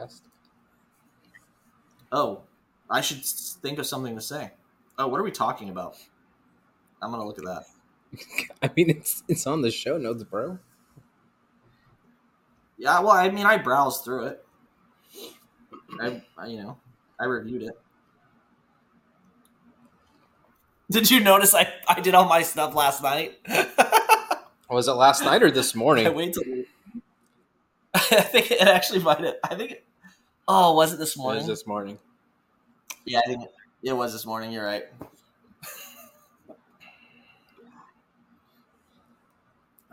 podcast. Oh, I should think of something to say. Oh, what are we talking about? I'm gonna look at that. I mean, it's it's on the show notes, bro. Yeah, well, I mean, I browsed through it. I, I you know, I reviewed it. Did you notice I, I did all my stuff last night? Oh, was it last night or this morning? I morning? wait till. I think it actually might have. I think. It, oh, was it this It morning? was this morning. Yeah, I think it, it was this morning. You're right.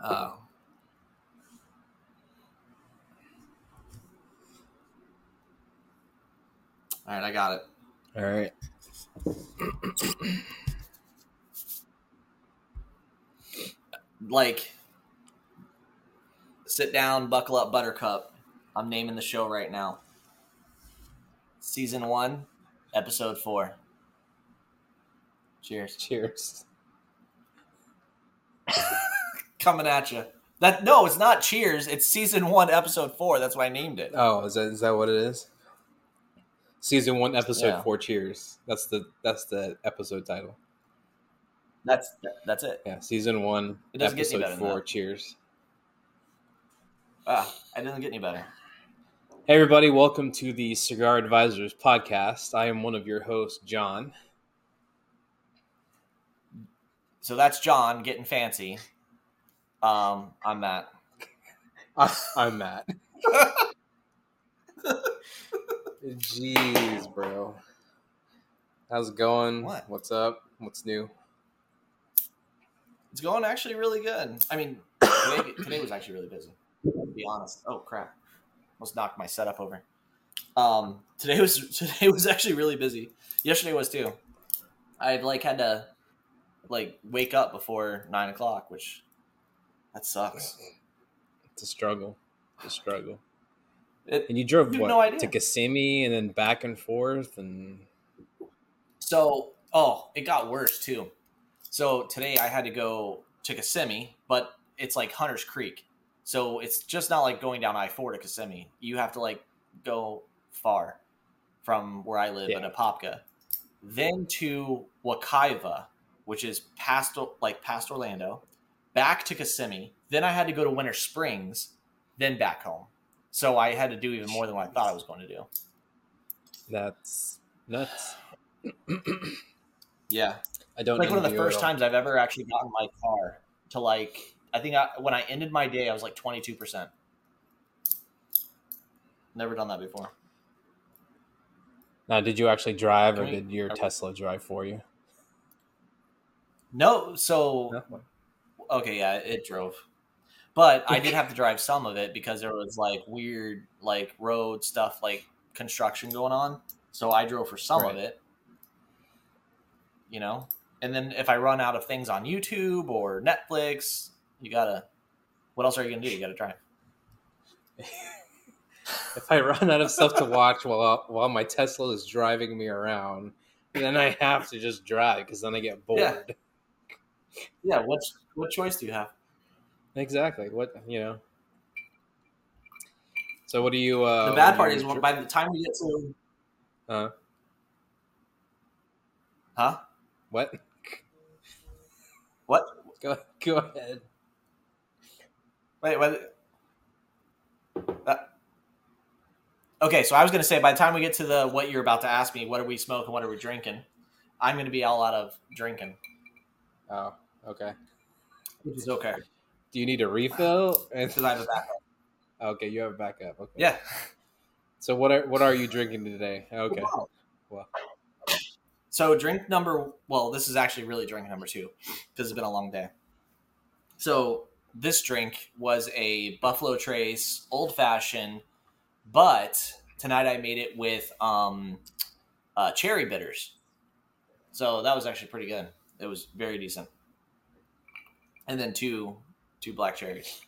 Oh. All right, I got it. All right. Like, sit down, buckle up, Buttercup. I'm naming the show right now. Season one, episode four. Cheers. Cheers. Coming at you. That no, it's not Cheers. It's season one, episode four. That's why I named it. Oh, is that is that what it is? Season one, episode Yeah. four. Cheers. That's the that's the episode title. That's that's it. Yeah, season one, It doesn't get any episode four. Cheers. Ah, I didn't get any better. Hey, everybody! Welcome to the Cigar Advisors podcast. I am one of your hosts, John. So that's John getting fancy. Um, I'm Matt. I, I'm Matt. Jeez, bro. How's it going? What? What's up? What's new? It's going actually really good. I mean, today, today was actually really busy. To be honest. Oh crap! Almost knocked my setup over. Um, today was today was actually really busy. Yesterday was too. I like had to like wake up before nine o'clock, which that sucks. It's a struggle. It's a struggle. It, And you drove You what no idea. to Kissimmee and then back and forth and So, oh, it got worse too. So today I had to go to Kissimmee, but it's like Hunter's Creek. So it's just not like going down I four to Kissimmee. You have to like go far from where I live Yeah. in Apopka, then to Wekiva, which is past like past Orlando, back to Kissimmee. Then I had to go to Winter Springs, then back home. So I had to do even more than what I thought I was going to do. that's nuts. Yeah. I don't like one of the envy you at first times I've ever actually gotten my car to like I think I, when I ended my day I was like 22%. Never done that before. Now, did you actually drive or Can we- did your are we- Tesla drive for you? No, so okay, yeah, it drove. But I did have to drive some of it because there was like weird like road stuff like construction going on. So I drove for some of it. You know? And then if I run out of things on YouTube or Netflix, you got to what else are you to do? You got to drive. If I run out of stuff to watch while while my Tesla is driving me around, then I have to just drive because then I get bored. Yeah. Yeah, what what choice do you have? Exactly. What you know. So what do you? Uh, the bad part is by the time we get to Uh, huh what? what Go go ahead. Wait what uh, okay so i was going to say by the time we get to the what you're about to ask me what are we smoking what are we drinking i'm going to be all out of drinking Oh, okay. which is okay Do you need a refill? And because i have a backup okay, you have a backup. Okay. yeah So what are what are you drinking today? Okay. Wow. Well, so drink number well this is actually really drink number two because it's been a long day so this drink was a buffalo trace old fashioned but tonight I made it with um, uh, cherry bitters. So that was actually pretty good. It was very decent. And then two two black cherries.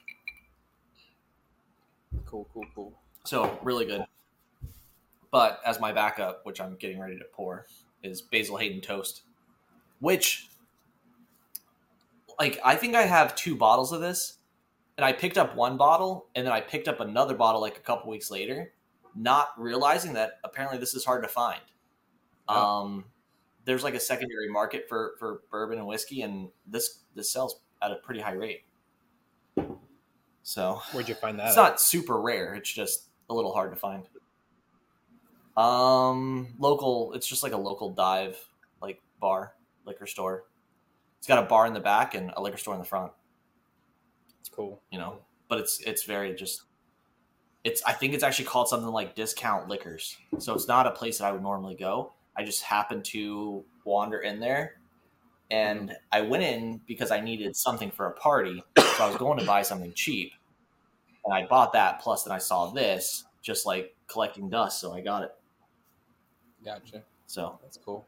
Cool, cool, cool. So really good. But as my backup, which I'm getting ready to pour, is Basil Hayden toast, which like I think I have two bottles of this, and I picked up one bottle, and then I picked up another bottle like a couple weeks later, not realizing that apparently this is hard to find. Oh. Um, there's like a secondary market for for bourbon and whiskey, and this this sells at a pretty high rate. So Where'd you find that? it's at? not super rare. It's just a little hard to find. Um, local. It's just like a local dive, like bar, liquor store. It's got a bar in the back and a liquor store in the front. It's cool. You know, but it's it's very just. It's I think it's actually called something like discount liquors. So it's not a place that I would normally go. I just happened to wander in there, and mm-hmm. I went in because I needed something for a party. So I was going to buy something cheap, and I bought that. Plus, then I saw this, just like collecting dust, so I got it. Gotcha. So That's cool.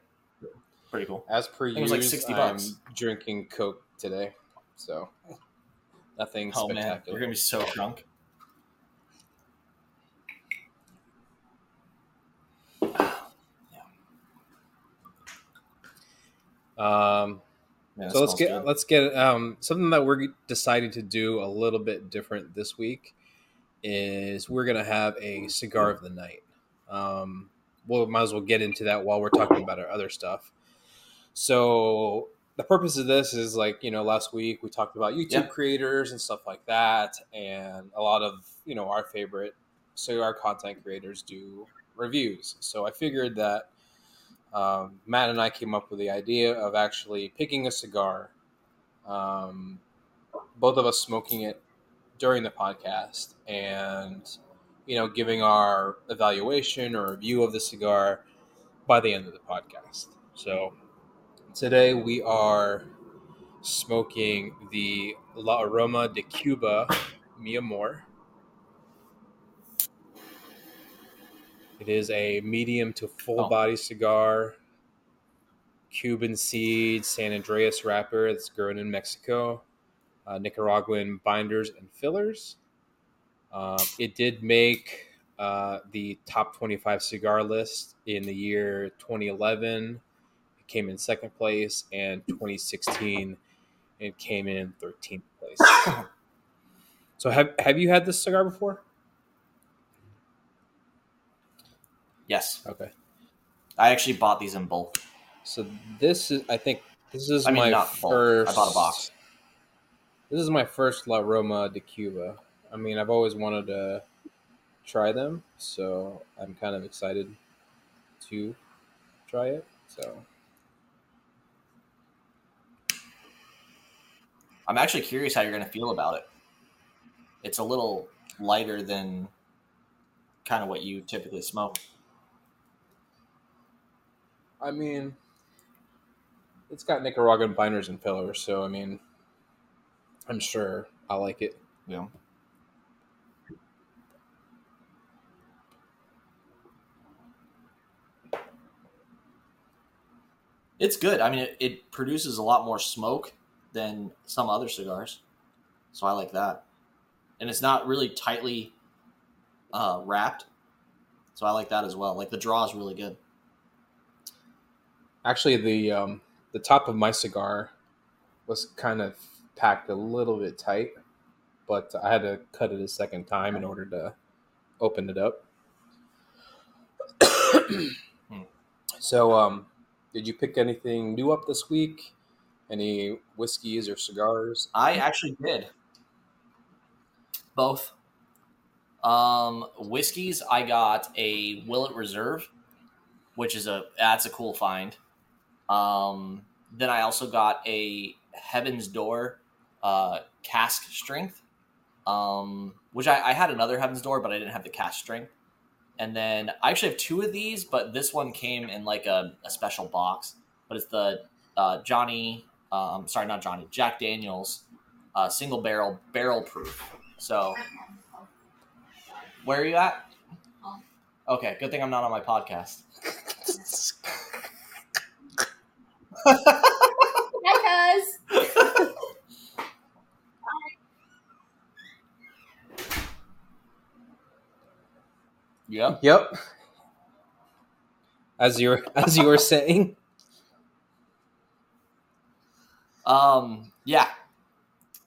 Pretty cool. As per it was like usual, 60 I'm drinking Coke today, so nothing Oh man, spectacular. you're gonna be so drunk. Um, Man, so let's get good. let's get um, something that we're deciding to do a little bit different this week is we're gonna have a cigar of the night. Um, we'll might as well get into that while we're talking about our other stuff. So the purpose of this is like you know last week we talked about YouTube Yeah. creators and stuff like that, and a lot of you know our favorite cigar content creators do reviews. So I figured that um, Matt and I came up with the idea of actually picking a cigar, um, both of us smoking it during the podcast, and you know, giving our evaluation or review of the cigar by the end of the podcast. So today we are smoking the La Aroma de Cuba Mi Amor. It is a medium to full Oh. body cigar, Cuban seed, San Andreas wrapper that's grown in Mexico, uh, Nicaraguan binders and fillers. Um, it did make uh, the top 25 cigar list in the year 2011. Came in second place, and 2016 it came in 13th place. so, have have you had this cigar before? yes, Okay. I actually bought these in bulk. So this is, I think, this is I mean, my not bulk. I bought a box. This is my first La Aroma de Cuba. I mean, I've always wanted to try them, so I'm kind of excited to try it. So I'm actually curious how you're going to feel about it. It's a little lighter than kind of what you typically smoke. I mean, it's got Nicaraguan binders and fillers, so I mean, I'm sure I like it. You know, it's good. I mean, it, it produces a lot more smoke than some other cigars, so I like that. And it's not really tightly uh, wrapped, so I like that as well. Like the draw is really good. Actually, the um, the top of my cigar was kind of packed a little bit tight, but I had to cut it a second time in order to open it up. so, um, did you pick anything new up this week? Any whiskeys or cigars? I actually did both. Um, whiskeys. I got a Willett Reserve, which is a that's a cool find. Um, then I also got a Heaven's Door uh, cask strength, um, which I, I had another Heaven's Door, but I didn't have the cask strength. And then I actually have two of these, but this one came in like a, a special box. But it's the uh, Johnny, um, sorry, not Johnny, Jack Daniels uh, single barrel barrel proof. So, where are you at? Okay, good thing I'm not on my podcast. Hi, cuz. Yep. Yep. As you were as you were saying. Um, yeah.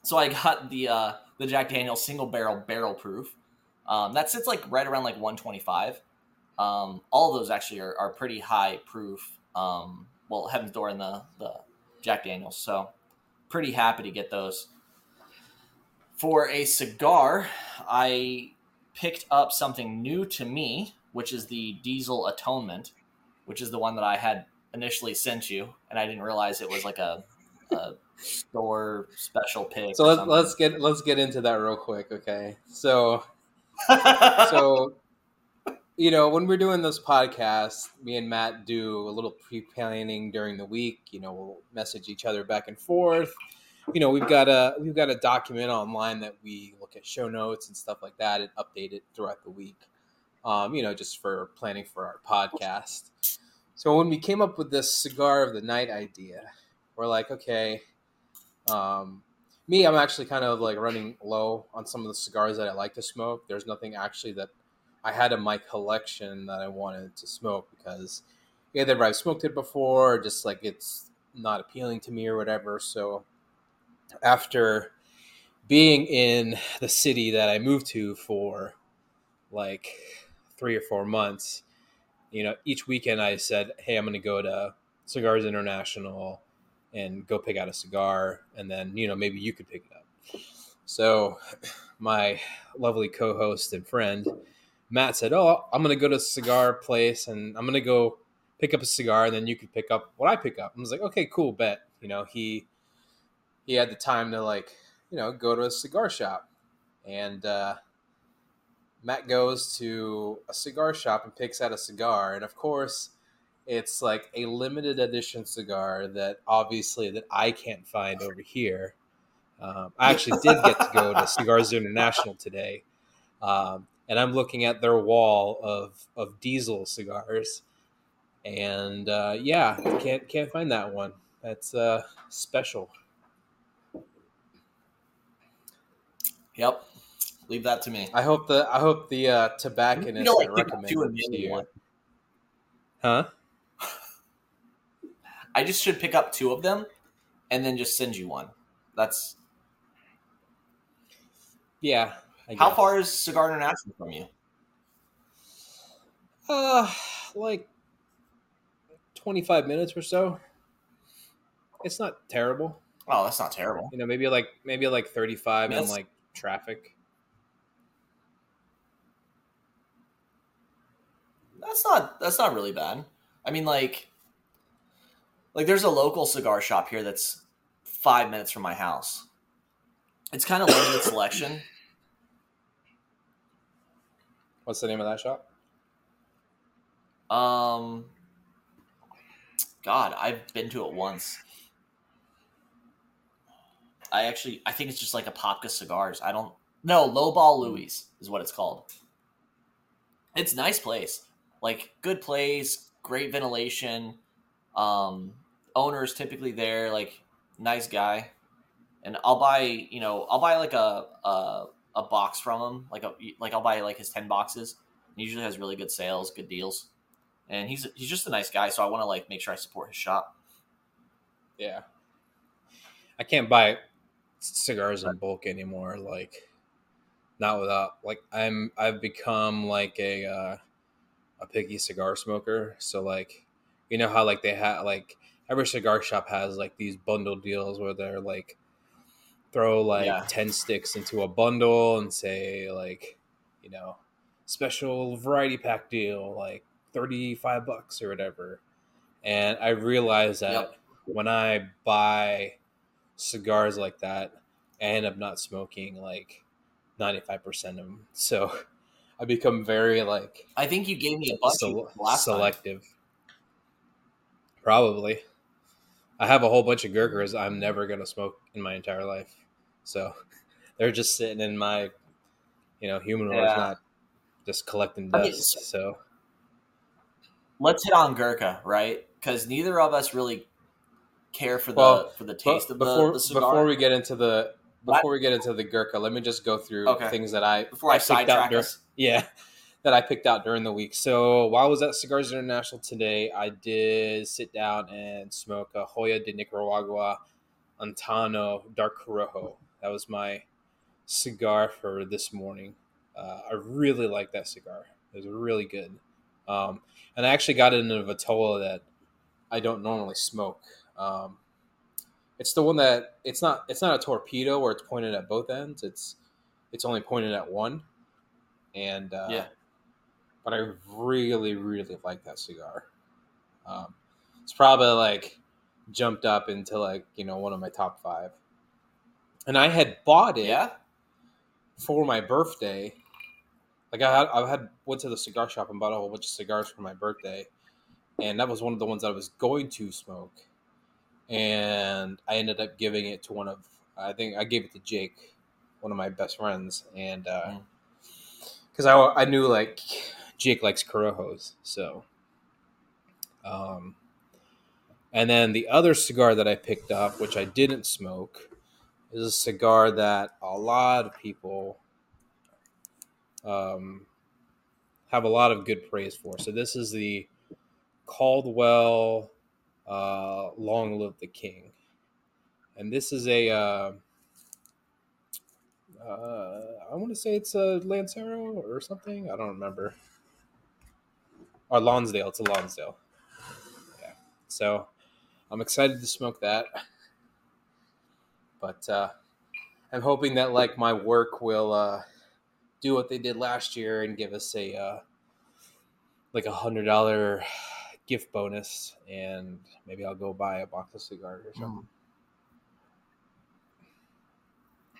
So I got the uh, the Jack Daniel's single barrel barrel proof. Um, that sits like right around like 125. Um, all those actually are, are pretty high proof. Um, well, Heaven's Door and the the Jack Daniels. So pretty happy to get those. For a cigar, I picked up something new to me, which is the Diesel Atonement, which is the one that I had initially sent you, and I didn't realize it was like a, a store special pick. So let's let's get let's get into that real quick, okay? So so you know when we're doing this podcast me and matt do a little pre-planning during the week you know we'll message each other back and forth you know we've got a we've got a document online that we look at show notes and stuff like that and update it throughout the week um, you know just for planning for our podcast so when we came up with this cigar of the night idea we're like okay um, me, I'm actually kind of like running low on some of the cigars that I like to smoke. There's nothing actually that I had in my collection that I wanted to smoke because either I've smoked it before or just like it's not appealing to me or whatever. So after being in the city that I moved to for like three or four months, you know, each weekend I said, Hey, I'm going to go to Cigars International and go pick out a cigar and then you know maybe you could pick it up. So my lovely co-host and friend matt said oh i'm gonna go to a cigar place and i'm gonna go pick up a cigar and then you could pick up what i pick up. I was like okay cool bet. You know he he had the time to like you know go to a cigar shop. And uh matt goes to a cigar shop and picks out a cigar. And of course it's like a limited edition cigar that obviously that I can't find over here. Um, I actually did get to go to Cigars International today, um, and I'm looking at their wall of of diesel cigars, and uh, yeah, can't can't find that one. That's uh, special. Yep. Leave that to me. I hope the I hope the uh, You tobacconist know, like, that pick up two and recommended mail to you, one. huh? I just should pick up two of them and then just send you one. That's Yeah. I how far is Cigar International from you? Uh, like 25 minutes or so. It's not terrible. Oh, that's not terrible. You know, maybe like maybe like 35 in Yes. like traffic. That's not that's not really bad. I mean, like, like there's a local cigar shop here that's five minutes from my house. It's kind of limited selection. What's the name of that shop? Um, God, I've been to it once. I actually, I think it's just like Apopka cigars. I don't. No, Lowball Louis is what it's called. It's a nice place, like good place, great ventilation. Um, owner's typically there, like nice guy. And I'll buy, you know, I'll buy like a a, a box from him, like a like I'll buy like his ten boxes. He usually has really good sales, good deals, and he's he's just a nice guy. So I want to like make sure I support his shop. Yeah. I can't buy cigars in bulk anymore like not without like I'm I've become like a uh a picky cigar smoker. So like you know how like they have like every cigar shop has like these bundle deals where they're like throw like Yeah. 10 sticks into a bundle and say like you know special variety pack deal like 35 bucks or whatever and i realized that Yep. when i buy cigars like that i end up not smoking like 95% of them so i become very like I think you gave me a bunch sele- of last time. selective probably i have a whole bunch of Gurkhas i'm never going to smoke in my entire life so they're just sitting in my you know humidor Yeah. not just collecting I mean, dust so let's hit on Gurkha, right? Because neither of us really care for the Well, for the taste of before the, the cigar. before we get into the What? before we get into the Gurkha, let me just go through Okay. things that I Before I out sidetrack us. Yeah, that I picked out during the week. So while I was at Cigars International today, I did sit down and smoke a Joya de Nicaragua Antaño Dark Corojo. That was my cigar for this morning. Uh, I really like that cigar. It was really good. Um, and I actually got it in a Vitola that I don't normally smoke. Um, it's the one that it's not it's not a torpedo where it's pointed at both ends. It's it's only pointed at one. And uh, Yeah. But I really really like that cigar. Um, it's probably like jumped up into like you know one of my top five. And I had bought it Yeah, for my birthday. Like I had, I had went to the cigar shop and bought a whole bunch of cigars for my birthday, and that was one of the ones I was going to smoke. And I ended up giving it to one of, I think I gave it to Jake, one of my best friends, and Mm. because I I knew like Jake likes Corojos, so. Um, and then the other cigar that I picked up, which I didn't smoke, is a cigar that a lot of people um, have a lot of good praise for. So this is the Caldwell uh, "Long Live the King," and this is a. Uh, uh, I want to say it's a Lancero or something. I don't remember. Or Lonsdale. It's a Lonsdale. Yeah. So I'm excited to smoke that. But uh, I'm hoping that like my work will uh, do what they did last year and give us a uh, like a hundred dollar gift bonus, and maybe I'll go buy a box of cigars or something.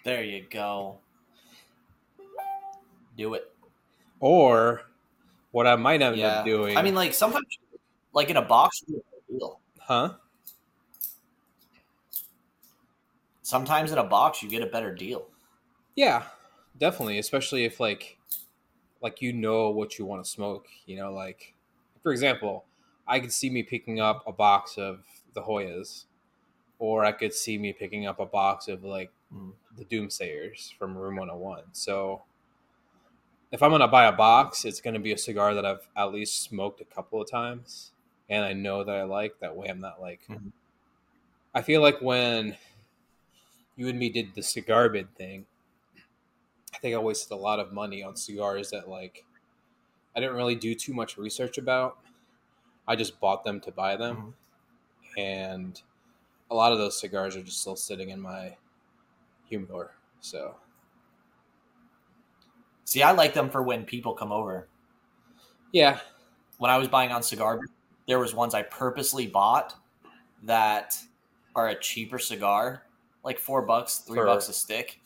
there you go. Do it. Or what I might end Yeah. up doing. I mean, like sometimes, like in a box, you get a deal. huh? Sometimes in a box, you get a better deal. Yeah, definitely. Especially if like, like you know what you want to smoke. You know, like for example, I could see me picking up a box of the Joyas, or I could see me picking up a box of like Mm. the Doomsayers from Room 101. So if I'm gonna buy a box, it's gonna be a cigar that I've at least smoked a couple of times, and I know that I like. That way, I'm not like. Mhm. I feel like when you and me did the cigar bid thing, I think I wasted a lot of money on cigars that like I didn't really do too much research about. I just bought them to buy them, and a lot of those cigars are just still sitting in my humidor. So See, I like them for when people come over. yeah, When I was buying on cigar, there was ones I purposely bought that are a cheaper cigar, like four bucks, three For- bucks a stick,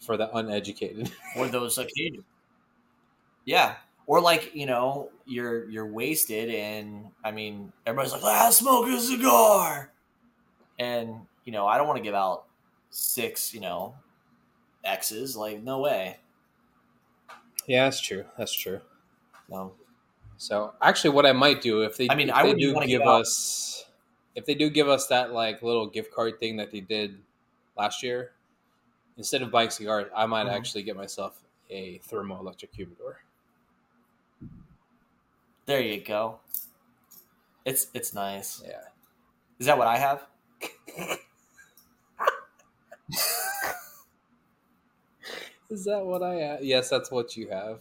for the uneducated. for those occasions. Yeah, or like you know, you're you're wasted, and I mean, everybody's like, "Ah, smoke a cigar," and you know, I don't want to give out six, you know, X's. Like, no way. Yeah, that's true. That's true. No. So actually, what I might do if they, I mean, if I they wouldn't do give us, if they do give us that like little gift card thing that they did last year, instead of buying cigars, I might Mhm. actually get myself a thermoelectric humidor. There you go. It's it's nice. Yeah. Is that what I have? Is that what I? Have? Yes, that's what you have.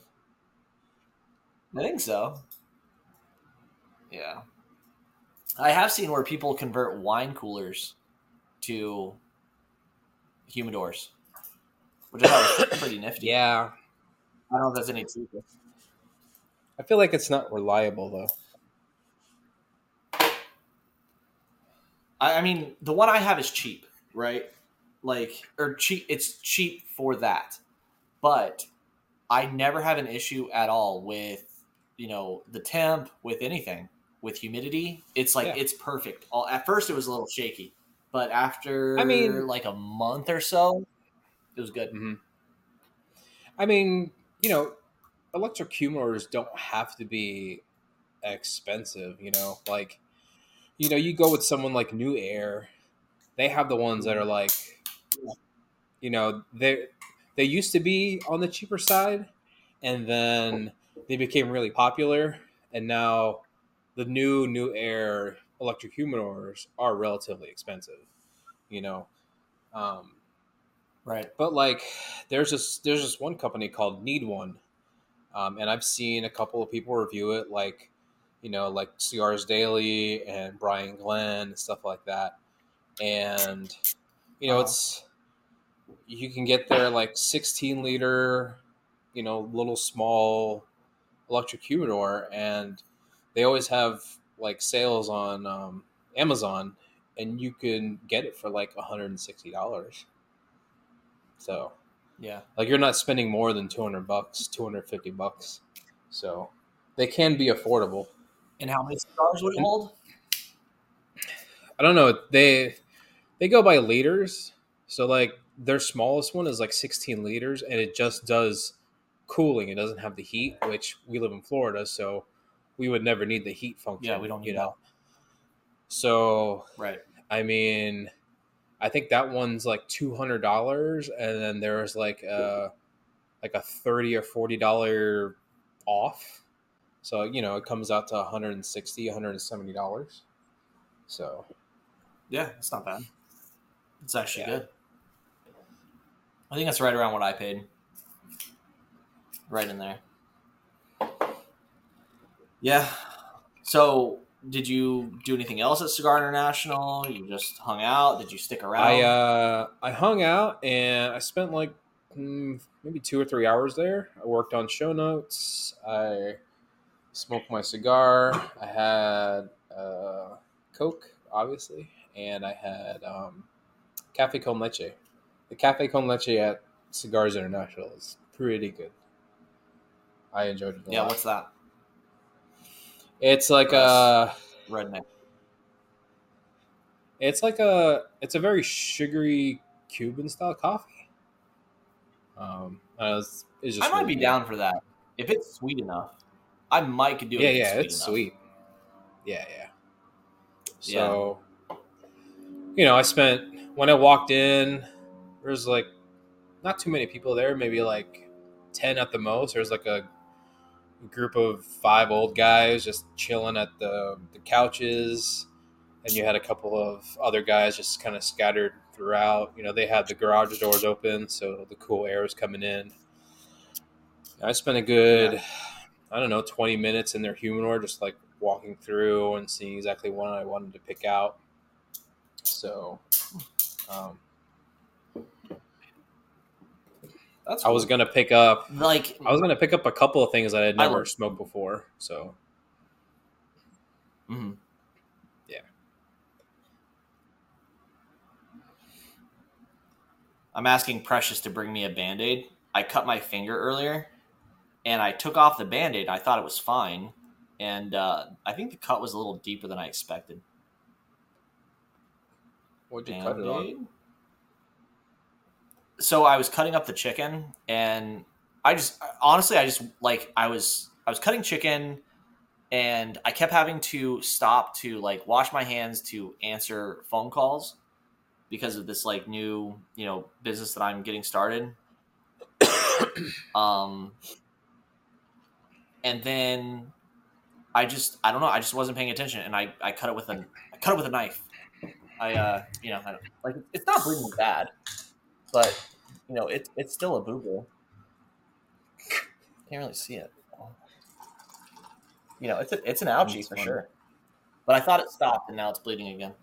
I think so. Yeah. I have seen where people convert wine coolers to humidors, which I thought was pretty nifty. Yeah, I don't know if that's any cheaper. I feel like it's not reliable though. I, I mean, the one I have is cheap, right? Like, or cheap. It's cheap for that, but I never have an issue at all with you know the temp with anything with humidity. It's like Yeah. it's perfect. All at first it was a little shaky, but after I mean- like a month or so, it was good. hmm I mean, you know, electric humidors don't have to be expensive. You know, like you know, you go with someone like NewAir, they have the ones that are like, you know, they they used to be on the cheaper side, and then they became really popular, and now the new NewAir electric humidors are relatively expensive. You know, um, Right. but like there's this there's this one company called Need One, um, and I've seen a couple of people review it, like you know, like Cigars Daily and Brian Glenn and stuff like that. And you know, Wow. it's you can get their like 16 liter, you know, little small electric humidor, and they always have like sales on um, Amazon, and you can get it for like 160 dollars. So Yeah. like you're not spending more than 200 bucks 250 bucks so they can be affordable And how many cigars would it hold? i don't know they they go by liters so like their smallest one is like 16 liters and it just does cooling it doesn't have the heat which we live in florida so we would never need the heat function Yeah, we don't you need know so Right. I mean, I think that one's like two hundred dollars, and then there's like a like a thirty or forty dollar off. So you know, it comes out to 160 170 dollars. So Yeah, it's not bad. It's actually Yeah. good. I think that's right around what I paid. Right in there. Yeah. So, did you do anything else at Cigar International? You just hung out? Did you stick around? I uh, I hung out and I spent like mm, maybe two or three hours there. I worked on show notes. I smoked my cigar. I had uh, Coke, obviously, and I had um, Cafe Con Leche. The Cafe Con Leche at Cigars International is pretty good. I enjoyed it a yeah, lot. what's that? It's like a. Redneck. It's like a it's a very sugary Cuban style coffee. Um, uh, it's, it's just I might really be good. down for that. If it's sweet enough, I might could do it. Yeah, yeah, sweet it's sweet. Yeah, yeah. So, you know, I spent when I walked in. There was like not too many people there, maybe like ten at the most. There was like a group of five old guys just chilling at the the couches, and you had a couple of other guys just kind of scattered throughout. You know, they had the garage doors open, so the cool air was coming in. I spent a good, I don't know, twenty minutes in their humidor, just like walking through and seeing exactly what I wanted to pick out. So, um, That's I was gonna pick up. like I was gonna pick up a couple of things that I had never love- smoked before. So, Mhm. Yeah. I'm asking Precious to bring me a band aid. I cut my finger earlier and I took off the band aid. I thought it was fine. And uh, I think the cut was a little deeper than I expected. what'd you cut it on? So I was cutting up the chicken and I just honestly I just like I was I was cutting chicken and I kept having to stop to like wash my hands to answer phone calls because of this like new, you know, business that I'm getting started. um and then I just I don't know, I just wasn't paying attention and I I cut it with a I cut it with a knife. I uh you know, I like it's not bleeding bad, but you know, it's it's still a boo boo. Can't really see it. You know, it's a, it's an ouchie That's for funny. sure. But I thought it stopped and now it's bleeding again.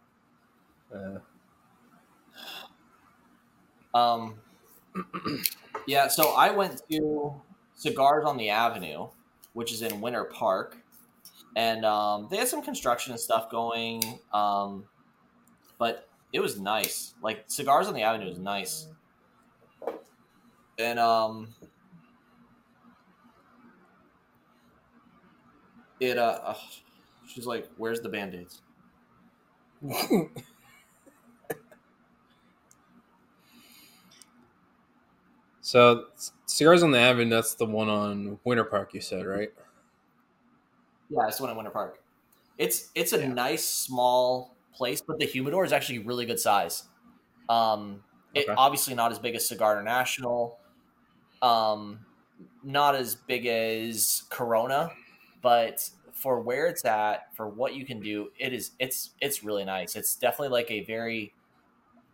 Uh, Um, yeah, so I went to Cigars on the Avenue, which is in Winter Park, and um, they had some construction and stuff going. Um, but it was nice. Like Cigars on the Avenue is nice, and um, it uh, ugh, she's like, "Where's the band aids?" so, cigars on the avenue. That's the one on Winter Park. You said right? Yeah, it's the one in Winter Park. It's it's a Yeah. nice small place, but the humidor is actually really good size. Um, it obviously not as big as Cigar International, um, not as big as Corona, but for where it's at, for what you can do, it is it's it's really nice. It's definitely like a very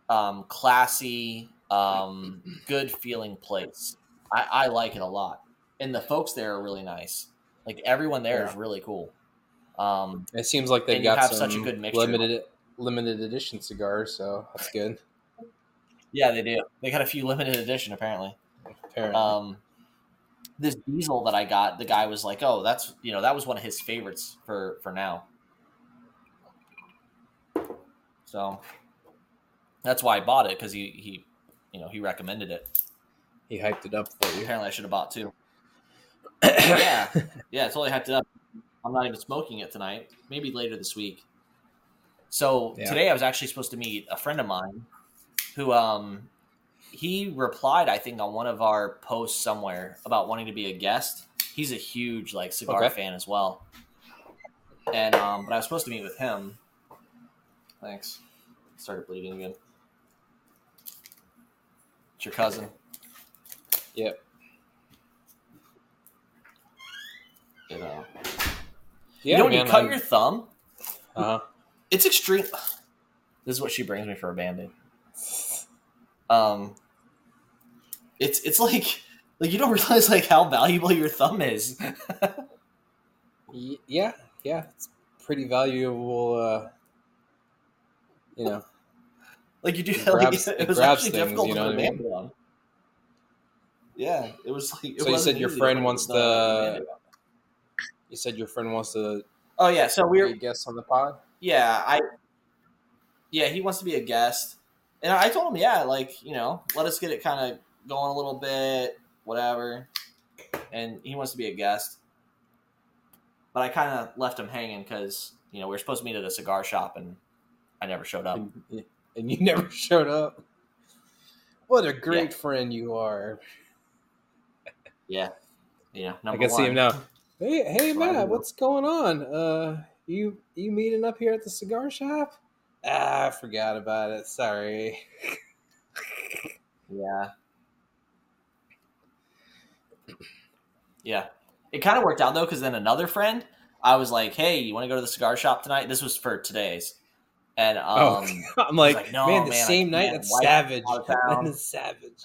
um, classy, um, good feeling place. I, I like it a lot, and the folks there are really nice. Like everyone there is Yeah. really cool. Um, It seems like you got have some such a good mixture. limited limited edition cigars, so that's good. yeah, they do. They got a few limited edition apparently. Um, this diesel that I got, the guy was like, "Oh, that's you know that was one of his favorites for for now." So that's why I bought it because he he you know he recommended it. he hyped it up for you. Apparently, I should have bought two. yeah, yeah, totally hyped it up. I'm not even smoking it tonight. Maybe later this week. So Yeah. today I was actually supposed to meet a friend of mine, who um he replied I think on one of our posts somewhere about wanting to be a guest. He's a huge like cigar Okay. fan as well. And um, but I was supposed to meet with him. Thanks. Started bleeding again. It's your cousin. Yep. You know. Yeah, you know when you cut I'm- your thumb, uh-huh. it's extreme. This is what she brings me for a band-aid. Um, it's it's like like you don't realize like how valuable your thumb is. Yeah, yeah, it's pretty valuable. Uh, you know, like you do. It like, it it was actually things, difficult you to know put a what I mean? on. Yeah, it was like. It So you said your friend wants the to- you said your friend wants to Oh yeah, so we're were a guest on the pod. Yeah, I. Yeah, he wants to be a guest, and I told him, yeah, like you know, let us get it kind of going a little bit, whatever. And he wants to be a guest, but I kind of left him hanging because you know we were supposed to meet at a cigar shop, and I never showed up. and, and you never showed up. What a great friend you are! Yeah, you know, I number can see him now. Hey, hey, That's Matt, do. what's going on? Uh, you you meeting up here at the cigar shop? Ah, I forgot about it. Sorry. Yeah. Yeah. It kind of worked out though, because then another friend, I was like, "Hey, you want to go to the cigar shop tonight?" This was for today's, and um, oh, I'm like, like, no, man, the man, same night. can't. That's savage. out of. That is savage.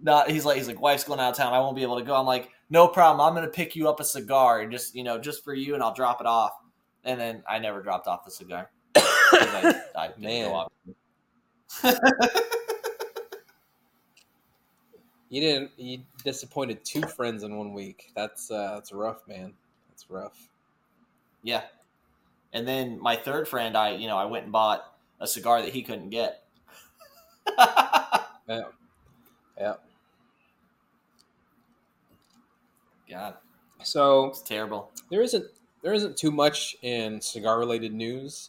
not he's like he's like wife's going out of town i won't be able to go i'm like no problem i'm gonna pick you up a cigar and just you know just for you and i'll drop it off and then i never dropped off the cigar. I, I Man. You didn't. You disappointed two friends in one week. That's uh, that's rough, man. That's rough. yeah and then my third friend i you know i went and bought a cigar that he couldn't get Yeah. Yeah. god So it's terrible there isn't there isn't too much in cigar related news.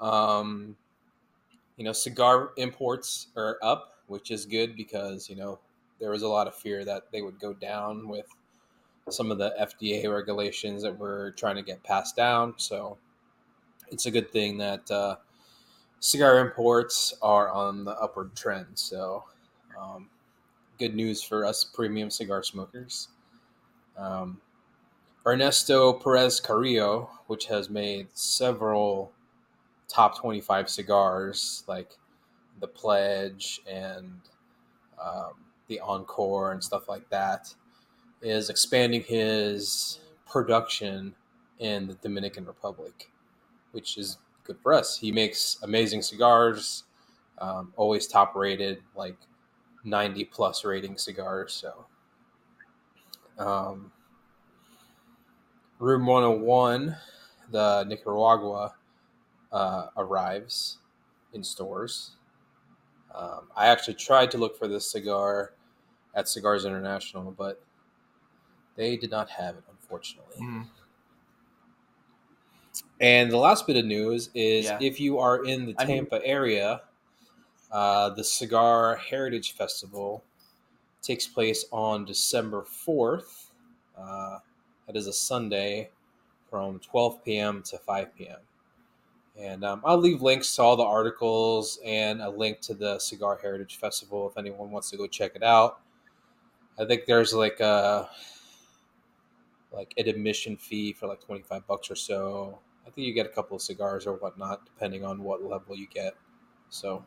Um, you know, cigar imports are up, which is good because you know there was a lot of fear that they would go down with some of the FDA regulations that were trying to get passed down. So it's a good thing that uh, cigar imports are on the upward trend. So um, good news for us premium cigar smokers. Um, Ernesto Perez Carrillo, which has made several top 25 cigars like the Pledge and um, the Encore and stuff like that, is expanding his production in the Dominican Republic, which is good for us. He makes amazing cigars, um, always top rated, like 90 plus rating cigars. So, um, Room 101, the Nicaragua, uh, arrives in stores. Um, I actually tried to look for this cigar at Cigars International, but they did not have it, unfortunately. Mm-hmm. And the last bit of news is Yeah. if you are in the I mean- Tampa area, uh, the Cigar Heritage Festival takes place on December 4th. Uh, It is a Sunday from 12 p.m. to 5 p.m. And um, I'll leave links to all the articles and a link to the Cigar Heritage Festival if anyone wants to go check it out. I think there's like a like an admission fee for like 25 bucks or so. I think you get a couple of cigars or whatnot, depending on what level you get. So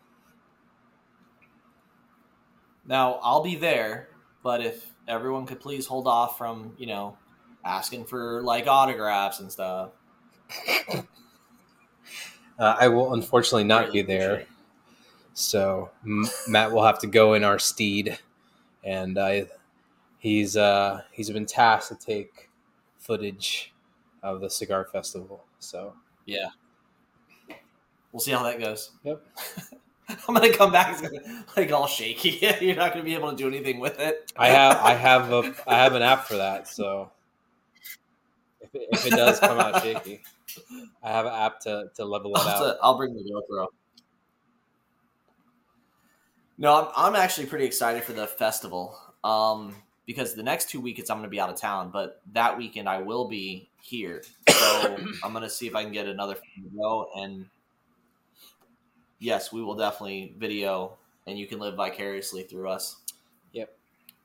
Now I'll be there, but if everyone could please hold off from you know asking for like autographs and stuff. uh, I will unfortunately not Greatly be there. it. So Matt will have to go in our steed, and I, he's uh, he's been tasked to take footage of the cigar festival. So Yeah. We'll see how that goes. Yep. I'm gonna come back like all shaky. You're not gonna be able to do anything with it. I have I have a I have an app for that. So if it, if it does come out shaky, I have an app to to level it I'll, out. to- I'll bring the GoPro. No, I'm, I'm actually pretty excited for the festival. Um, because the next two weekends I'm going to be out of town, but that weekend I will be here. So I'm going to see if I can get another go. And yes, we will definitely video, and you can live vicariously through us. Yep.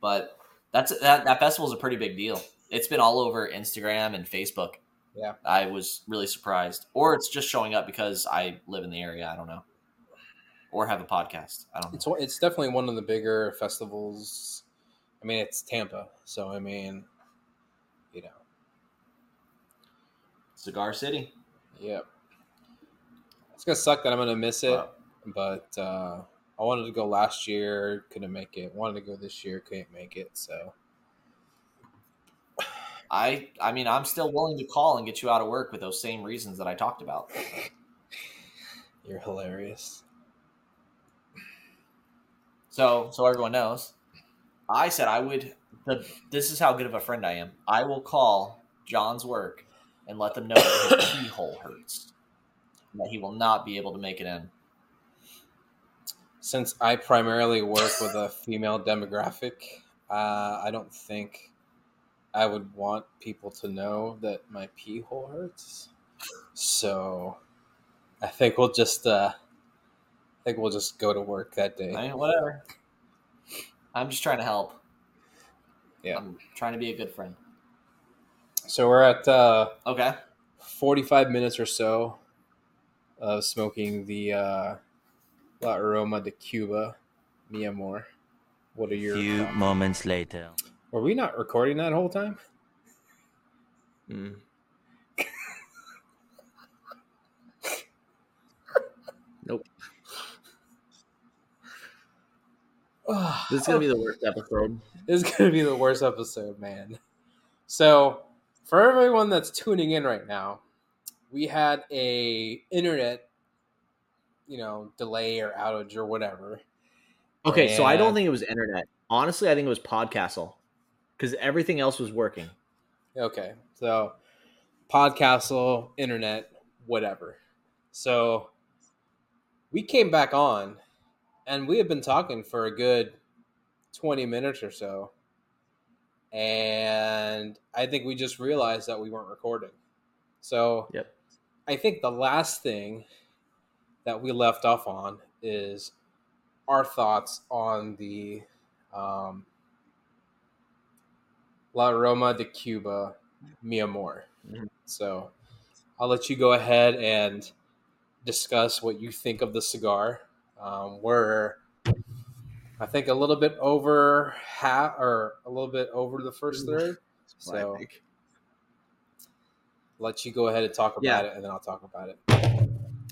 But that's that. That festival is a pretty big deal. It's been all over Instagram and Facebook. Yeah. I was really surprised, or it's just showing up because I live in the area. I don't know, or have a podcast. I don't know. It's it's definitely one of the bigger festivals. I mean, it's Tampa, so I mean, you know, Cigar City. Yep. It's gonna suck that I'm gonna miss it, Wow. but uh, I wanted to go last year, couldn't make it. Wanted to go this year, couldn't make it. So I I mean I'm still willing to call and get you out of work with those same reasons that I talked about. you're hilarious. So so everyone knows, I said I would. The, this is how good of a friend I am. I will call John's work and let them know that his keyhole hurts, that he will not be able to make it in. Since I primarily work with a female demographic, uh, I don't think I would want people to know that my pee hole hurts. So I think we'll just uh, I think we'll just go to work that day. I mean, whatever. I'm just trying to help. Yeah. I'm trying to be a good friend. So we're at uh, Okay. 45 minutes or so of smoking the uh, La Aroma de Cuba, Mi Amor. What are your Few thoughts? moments later. Were we not recording that whole time? Mm. Nope. This is gonna be the worst episode. This is going to be the worst episode, man. So, for everyone that's tuning in right now, we had a internet, you know, delay or outage or whatever. Okay, so I don't think it was internet. Honestly, I think it was Podcastle because everything else was working. Okay, so Podcastle, internet, whatever. So we came back on, and we had been talking for a good twenty minutes or so, and I think we just realized that we weren't recording. So Yep. I think the last thing that we left off on is our thoughts on the um, La Aroma de Cuba, Mi Amor. Mhm. So I'll let you go ahead and discuss what you think of the cigar. Um, we're, I think, a little bit over half or a little bit over the first third. That's what I So let you go ahead and talk about Yeah. it, and then I'll talk about it.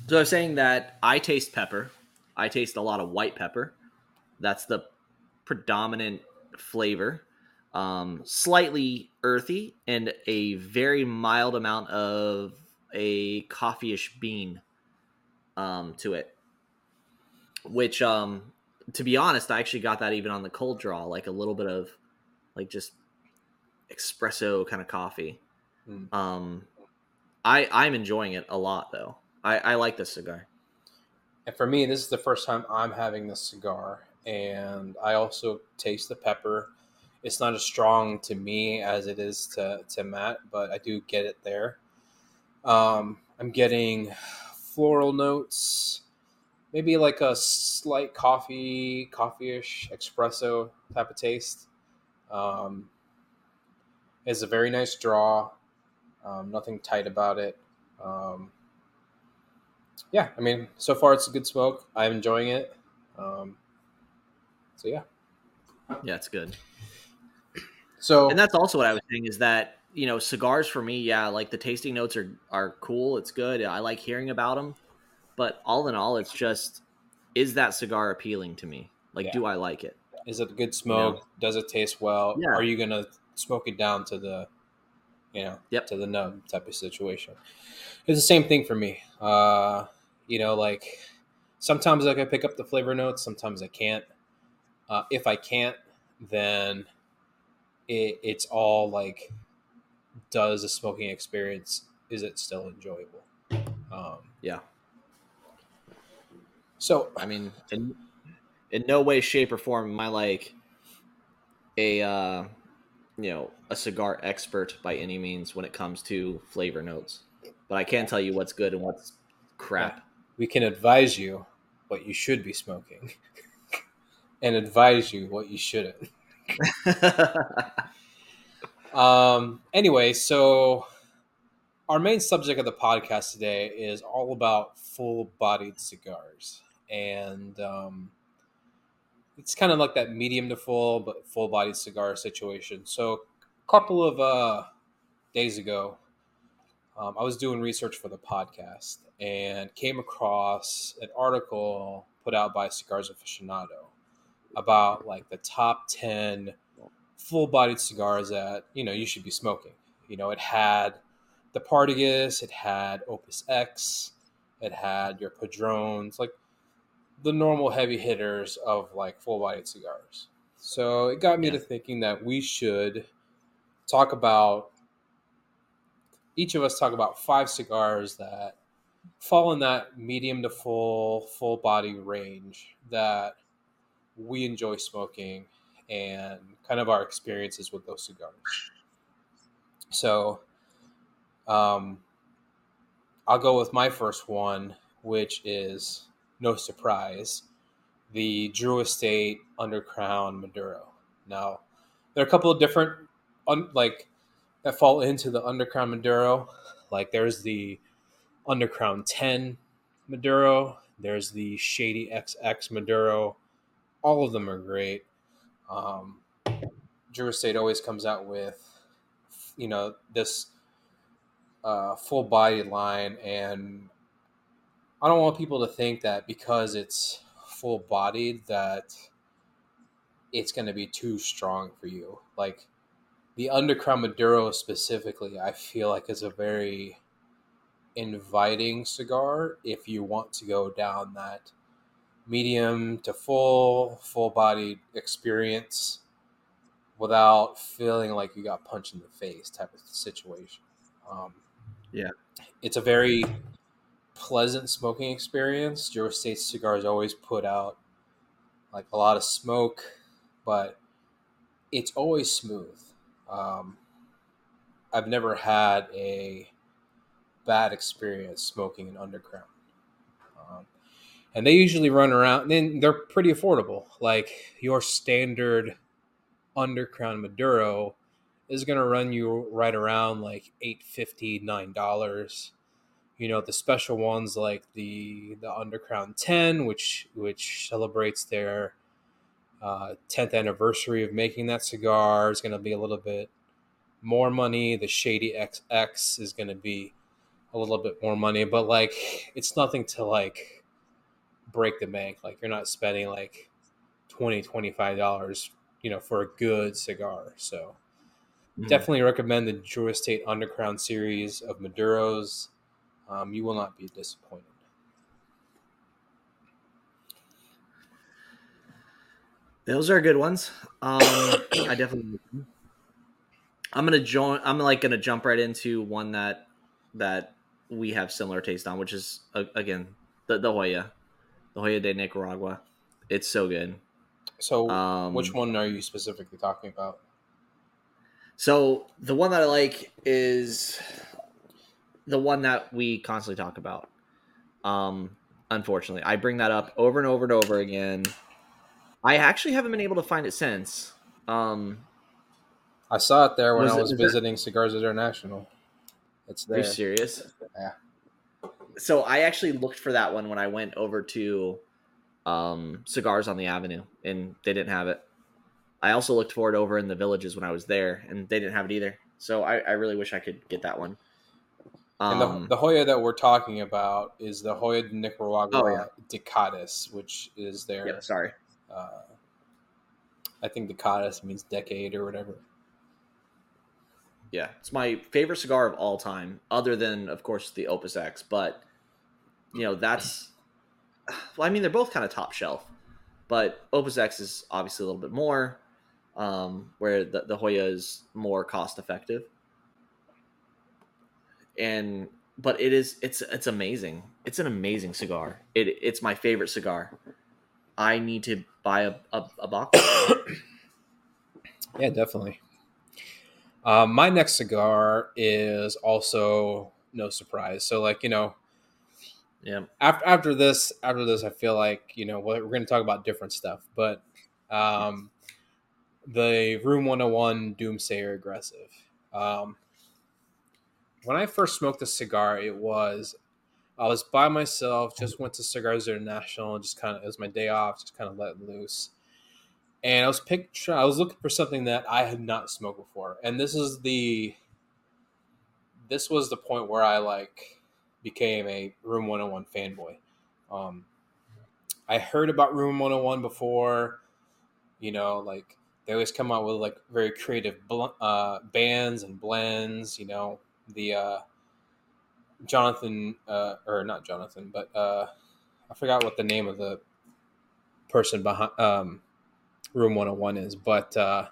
So I was saying that I taste pepper. I taste a lot of white pepper. That's the predominant flavor. Um, slightly earthy and a very mild amount of a coffee-ish bean um, to it. Which, um, to be honest, I actually got that even on the cold draw, like a little bit of, like just espresso kind of coffee. Mm. Um, I I'm enjoying it a lot though. I I like this cigar. And for me, this is the first time I'm having this cigar, and I also taste the pepper. It's not as strong to me as it is to to Matt, but I do get it there. Um, I'm getting floral notes, maybe like a slight coffee, coffee-ish espresso type of taste. Um, it's a very nice draw. Um, nothing tight about it. Um, yeah, I mean, so far it's a good smoke. I'm enjoying it. Um, so yeah. Yeah, it's good. So And that's also what I was saying is that you know cigars for me, yeah, like the tasting notes are are cool. It's good. I like hearing about them, but all in all, it's just is that cigar appealing to me? Like, Yeah. do I like it? is it a good smoke? Does it taste well? Yeah. Are you gonna smoke it down to the, you know, Yep. to the nub type of situation? It's the same thing for me. Uh, you know, like sometimes like I can pick up the flavor notes, sometimes I can't. Uh, if I can't, then it, it's all like, does the smoking experience is it still enjoyable? Um, Yeah. So I mean, in in no way, shape, or form am I like a uh, you know a cigar expert by any means when it comes to flavor notes. But I can tell you what's good and what's crap. we can advise you what you should be smoking and advise you what you shouldn't. Um, anyway, so our main subject of the podcast today is all about full bodied cigars. And um, it's kind of like that medium to full, but full bodied cigar situation. So, a couple of uh, days ago, um, I was doing research for the podcast and came across an article put out by Cigars Aficionado about like the top 10 full bodied cigars that, you know, you should be smoking. You know, it had the Partagas, it had Opus X, it had your Padrones, like the normal heavy hitters of like full bodied cigars. So it got me Yeah. to thinking that we should talk about each of us talk about five cigars that fall in that medium to full full body range that we enjoy smoking and kind of our experiences with those cigars. So, um, I'll go with my first one, which is no surprise, the Drew Estate Undercrown Maduro. Now, there are a couple of different, un, like, that fall into the Undercrown Maduro. Like, there's the Undercrown 10 Maduro, there's the Shady XX Maduro. All of them are great. Um, Drew Estate always comes out with, you know, this uh, full body line, and I don't want people to think that because it's full bodied that it's going to be too strong for you. Like the Undercrown Maduro specifically, I feel like is a very inviting cigar if you want to go down that medium to full, full bodied experience without feeling like you got punched in the face type of situation. Um, Yeah. It's a very pleasant smoking experience. Drew Estate cigars always put out like a lot of smoke, but it's always smooth. Um, I've never had a bad experience smoking an Undercrown. Um, and they usually run around, then they're pretty affordable. Like your standard undercrown Maduro is going to run you right around like eight fifty nine dollars. You know the special ones like the the Undercrown ten, which which celebrates their uh, tenth anniversary of making that cigar, is going to be a little bit more money. The Shady XX is going to be a little bit more money, but like it's nothing to like break the bank. Like you're not spending like 20 25 dollars, you know, for a good cigar. So Mhm. definitely recommend the Drew Estate Undercrown series of Maduros. Um, you will not be disappointed. Those are good ones. Um, I definitely. I'm gonna join. I'm like gonna jump right into one that that we have similar taste on, which is uh, again the the Joya, the Joya de Nicaragua. It's so good. So, Um, which one are you specifically talking about? So the one that I like is the one that we constantly talk about. Um, unfortunately, I bring that up over and over and over again. I actually haven't been able to find it since. Um, I saw it there when Was I was visiting Cigars International. It's there. are you serious? Yeah. So I actually looked for that one when I went over to um, Cigars on the Avenue, and they didn't have it. I also looked for it over in the villages when I was there, and they didn't have it either. So I, I really wish I could get that one. And Um, the, the Joya that we're talking about is the Joya de Nicaragua Oh, yeah. Decatus, which is their. yeah, sorry. Uh, I think Decatus means decade or whatever. Yeah, it's my favorite cigar of all time, other than, of course, the Opus X. But you know, that's well, I mean, they're both kind of top shelf, but Opus X is obviously a little bit more, um, where the, the Joya is more cost effective. And but it is it's it's amazing. It's an amazing cigar. It it's my favorite cigar. I need to buy a, a, a box. Yeah, definitely. Um, my next cigar is also no surprise. So, like you know, yeah, after after this, after this, I feel like you know we're, we're going to talk about different stuff. But um, the Room One Hundred One Doomsayer Aggressive. Um, when I first smoked a cigar, it was I was by myself, just went to Cigars International, just kind of it was my day off, just kind of let loose. And I was picture I was looking for something that I had not smoked before, and this is the this was the point where I like became a Room 101 fanboy. Um, I heard about Room 101 before, you know, like they always come out with like very creative bl- uh, bands and blends. You know, the uh, Jonathan uh, or not Jonathan, but uh, I forgot what the name of the person behind um, Room 101 is, but uh,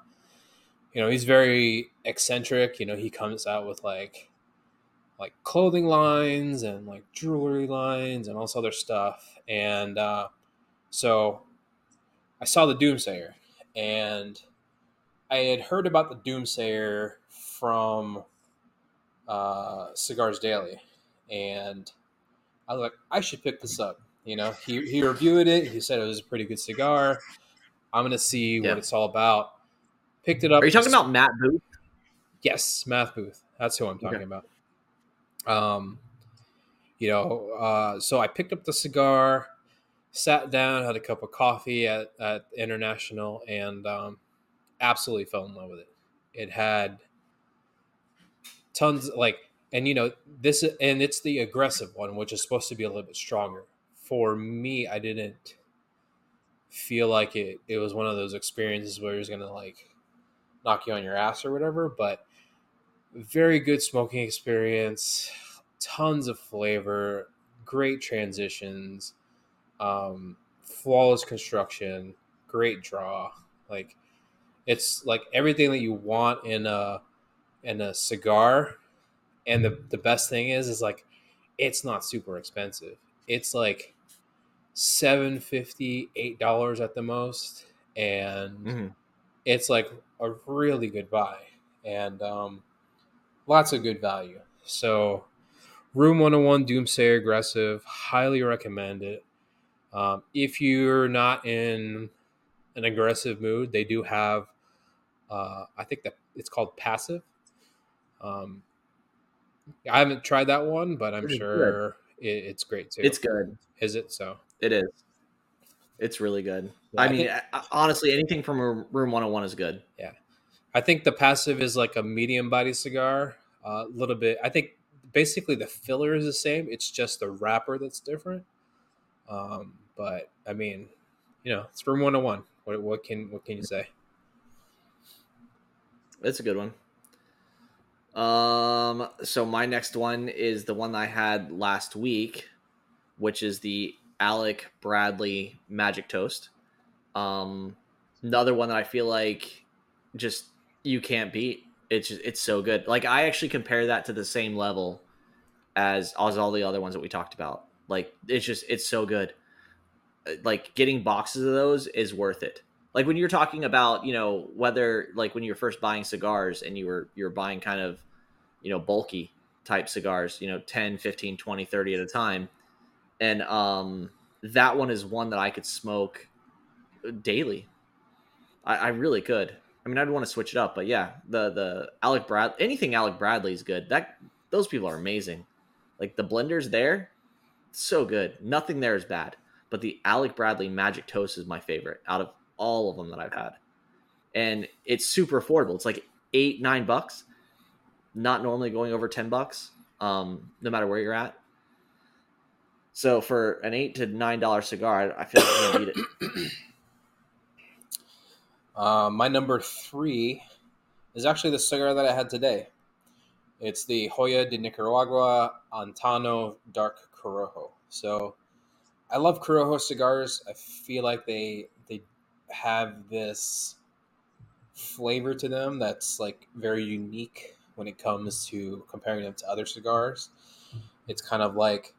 you know, he's very eccentric. You know, he comes out with like like clothing lines and like jewelry lines and all this other stuff. And uh, so I saw the Doomsayer, and I had heard about the Doomsayer from uh, Cigars Daily, and I was like, I should pick this up. You know, he, he reviewed it. He said it was a pretty good cigar. I'm gonna see Yeah. what it's all about. Picked it up. are you talking about Matt Booth? Yes, Matt Booth. That's who I'm talking Okay. about. Um, you know, uh, so I picked up the cigar, sat down, had a cup of coffee at, at International, and um, absolutely fell in love with it. It had tons, like, and you know, this, and it's the aggressive one, which is supposed to be a little bit stronger. For me, I didn't feel like it. It was one of those experiences where it was gonna like knock you on your ass or whatever, but very good smoking experience, tons of flavor, great transitions, um, flawless construction, great draw. Like it's like everything that you want in a in a cigar. And the the best thing is is like it's not super expensive. It's like seven fifty, eight dollars at the most. And Mhm. it's like a really good buy and um, lots of good value. So, Room 101 Doomsayer Aggressive, highly recommend it. Um, if you're not in an aggressive mood, they do have, uh, I think that it's called Passive. Um, I haven't tried that one, but I'm Pretty sure it, it's great too. It's good. Is it so? It is. It's really good. Yeah, I I mean, think- honestly, anything from Room 101 is good. Yeah. I think the passive is like a medium body cigar. A little bit. I think basically the filler is the same. It's just the wrapper that's different. Um, but I mean, you know, it's room one hundred one. What, what can what can you say? It's a good one. Um, so my next one is the one I had last week, which is the Alec Bradley Magic Toast. Um, another one that I feel like just you can't beat. It's just, it's so good. Like I actually compare that to the same level as as all the other ones that we talked about. Like it's just it's so good. Uh, Like getting boxes of those is worth it. Like when you're talking about, you know, whether like when you're first buying cigars and you were you're buying kind of, you know, bulky type cigars, you know, 10, 15, 20, 30 at a time. And um that one is one that I could smoke daily. I, I really could. I mean, I'd want to switch it up, but yeah, the the Alec Brad anything Alec Bradley is good. That those people are amazing. Like the blenders there, so good. Nothing there is bad. But the Alec Bradley Magic Toast is my favorite out of all of them that I've had, and it's super affordable. It's like eight nine bucks. Not normally going over ten bucks, um, no matter where you're at. So for an eight to nine dollar cigar, I feel like I'm gonna beat it. Uh, my number three is actually the cigar that I had today. It's the Joya de Nicaragua Antaño Dark Corojo. So I love Corojo cigars. I feel like they have this flavor to them that's like very unique when it comes to comparing them to other cigars. It's kind of like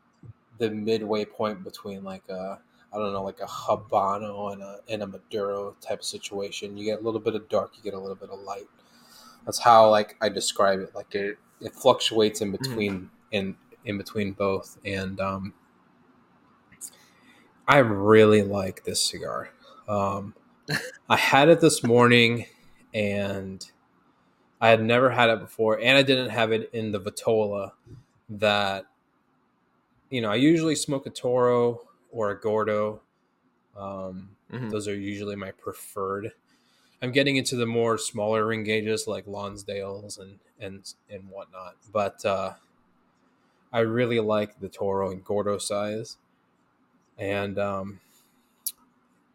the midway point between like a I don't know, like a Habano and a and a Maduro type of situation. You get a little bit of dark, you get a little bit of light. That's how like I describe it. Like it, it fluctuates in between in in between both, and um, I really like this cigar. Um, I had it this morning, and I had never had it before, and I didn't have it in the Vitola that you know. I usually smoke a Toro or a Gordo. Um, Mhm. Those are usually my preferred. I'm getting into the more smaller ring gauges like Lonsdales and and and whatnot, but uh, I really like the Toro and Gordo size, and um,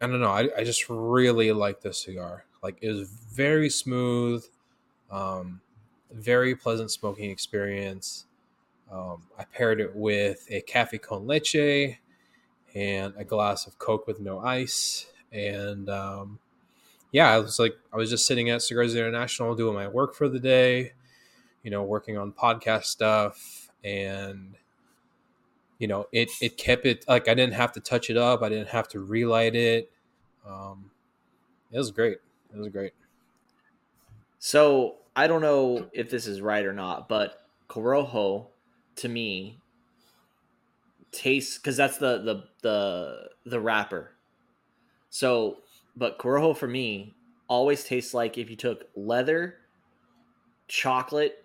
I don't know. I, I just really like this cigar. Like it was very smooth, um, very pleasant smoking experience. Um, I paired it with a cafe con leche and a glass of Coke with no ice. And um, yeah, I was like, I was just sitting at Cigars International doing my work for the day, you know, working on podcast stuff. And, you know, it, it kept it like I didn't have to touch it up, I didn't have to relight it. Um, it was great. It was great. So I don't know if this is right or not, but Corojo to me tastes because that's the the the the wrapper. So, but Corojo for me always tastes like if you took leather, chocolate,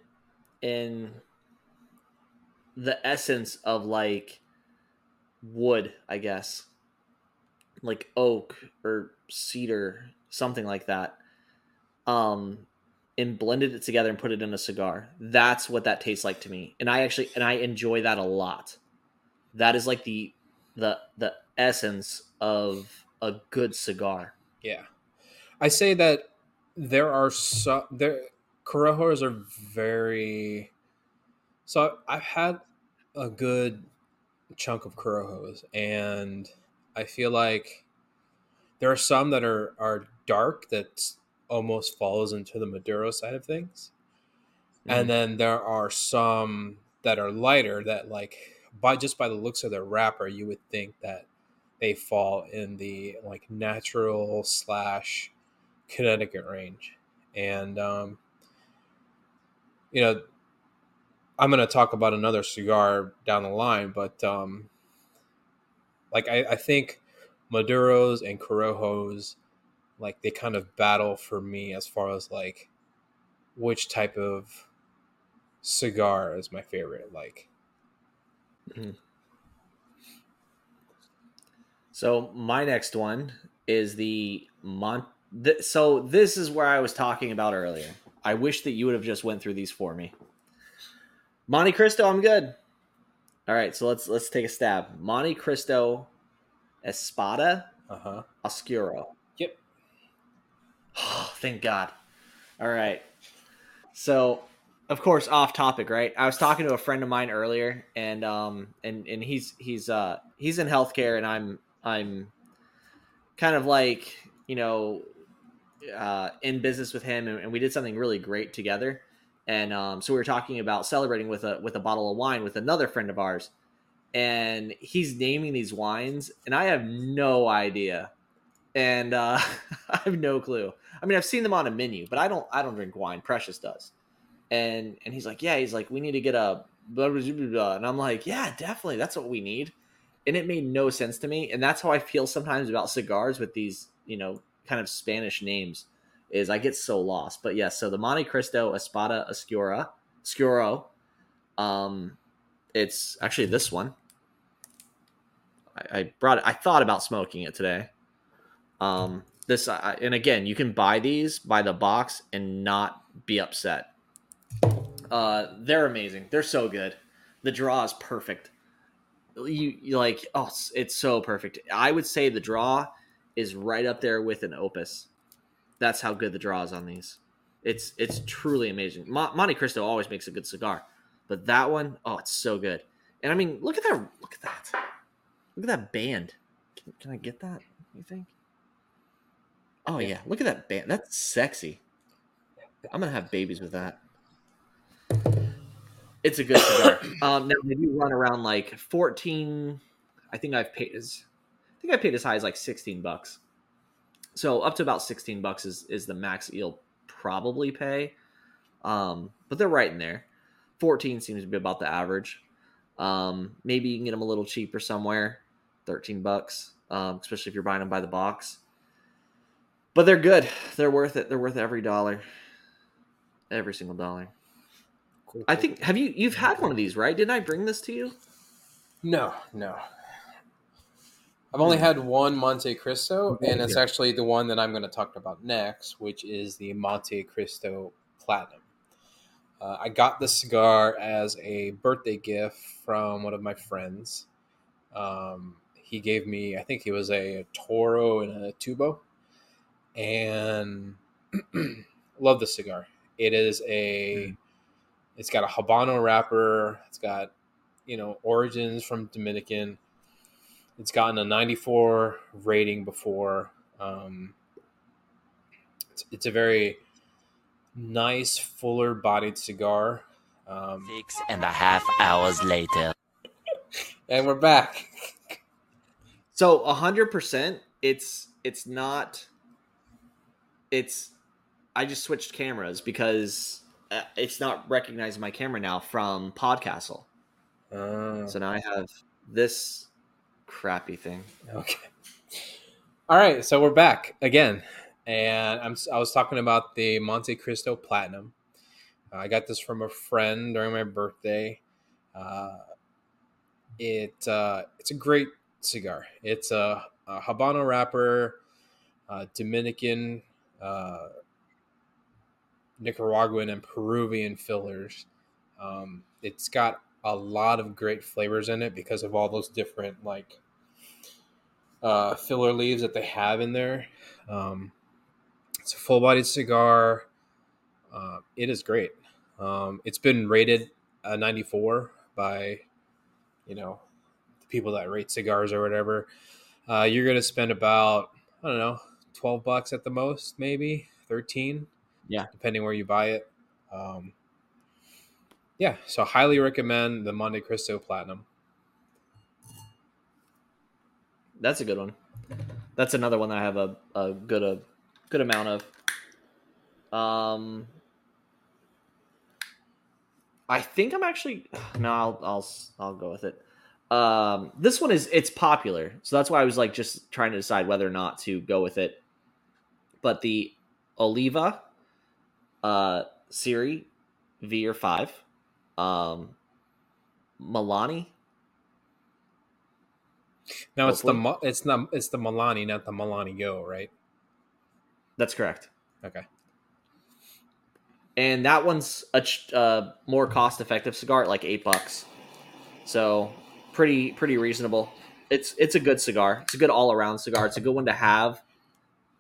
and the essence of like wood, I guess, like oak or cedar, something like that. Um, and blended it together and put it in a cigar. That's what that tastes like to me. And I actually and I enjoy that a lot. That is like the the the essence of a good cigar. Yeah, I say that there are so there Corojos are very. So I've had a good chunk of Corojos, and I feel like there are some that are are dark that almost falls into the Maduro side of things, and then there are some that are lighter that like by just by the looks of their wrapper, you would think that they fall in the like natural slash Connecticut range, and um, you know, I'm going to talk about another cigar down the line, but um, like I, I think Maduros and Corojos, like they kind of battle for me as far as like which type of cigar is my favorite. Like, So my next one is the Mont. Th- so this is where I was talking about earlier. I wish that you would have just went through these for me. Monte Cristo, I'm good. All right, so let's let's take a stab. Monte Cristo Espada uh huh. Oscuro. Yep. Oh, thank God. All right. So, of course, off topic, right? I was talking to a friend of mine earlier, and um, and and he's he's uh he's in healthcare, and I'm I'm kind of like you know uh, in business with him, and, and we did something really great together. And um, so we were talking about celebrating with a with a bottle of wine with another friend of ours, and he's naming these wines, and I have no idea. and uh, I have no clue. I mean, I've seen them on a menu, but I don't. I don't drink wine. Precious does, and and he's like, yeah, he's like, we need to get a blah blah blah, blah. blah." and I'm like, yeah, definitely, that's what we need. And it made no sense to me, and that's how I feel sometimes about cigars with these, you know, kind of Spanish names. Is I get so lost. But yes, so the Monte Cristo Espada Oscura, Scuro, um, it's actually this one. I, I brought it. I thought about smoking it today. Um, this I, and again, you can buy these by the box and not be upset. Uh, they're amazing. They're so good. The draw is perfect. You, you like oh, it's, it's so perfect. I would say the draw is right up there with an opus. That's how good the draw is on these. It's it's truly amazing. Mo- Monte Cristo always makes a good cigar, but that one, oh, it's so good. And I mean, look at that! Look at that! Look at that band. Can, can I get that? You think? Oh yeah, look at that band. That's sexy. I'm gonna have babies with that. It's a good cigar. um, now they do run around like 14. I think I've paid as I think I paid as high as like 16 bucks. So up to about 16 bucks is is the max you'll probably pay. Um, but they're right in there. 14 seems to be about the average. Um, maybe you can get them a little cheaper somewhere, 13 bucks, um, especially if you're buying them by the box. But they're good. They're worth it. They're worth every dollar. Every single dollar. Cool, I think have you you've had one of these, right? Didn't I bring this to you? no, no. I've only had one Monte Cristo, and it's actually the one that I'm going to talk about next, which is the Monte Cristo Platinum. Uh, I got the cigar as a birthday gift from one of my friends. Um, he gave me, I think it was a Toro and a Tubo, and love the cigar. It is a, it's got a Habano wrapper. It's got, you know, origins from Dominican. It's gotten a 94 rating before. Um, it's, it's a very nice, fuller bodied cigar. Um, Six and a half hours later. and we're back. So hundred percent, it's it's not. It's, I just switched cameras because uh, it's not recognizing my camera now from Podcastle. Uh, So now I have this crappy thing. Okay. All right, so we're back again, and I'm I was talking about the Monte Cristo Platinum. I got this from a friend during my birthday. Uh, it uh, it's a great cigar. It's a, a Habano wrapper, uh, Dominican, uh, Nicaraguan, and Peruvian fillers. Um, it's got a lot of great flavors in it because of all those different like uh, filler leaves that they have in there. Um, it's a full bodied cigar. Uh, it is great. Um, it's been rated a 94 by, you know, the people that rate cigars or whatever. Uh, you're going to spend about, I don't know, 12 bucks at the most, maybe 13. Yeah. Depending where you buy it. Um, yeah. So highly recommend the Monte Cristo Platinum. That's a good one. That's another one that I have a, a good a good amount of. Um, I think I'm actually no. I'll I'll I'll go with it. Um, this one is it's popular, so that's why I was like just trying to decide whether or not to go with it. But the Oliva, uh, Serie, V or five, um, Melanio. Now it's the Hopefully. It's not it's the Melanio, not the Milani Go, right? That's correct. Okay. and that one's a uh, more cost effective cigar at like eight bucks so pretty pretty reasonable it's it's a good cigar it's a good all around cigar it's a good one to have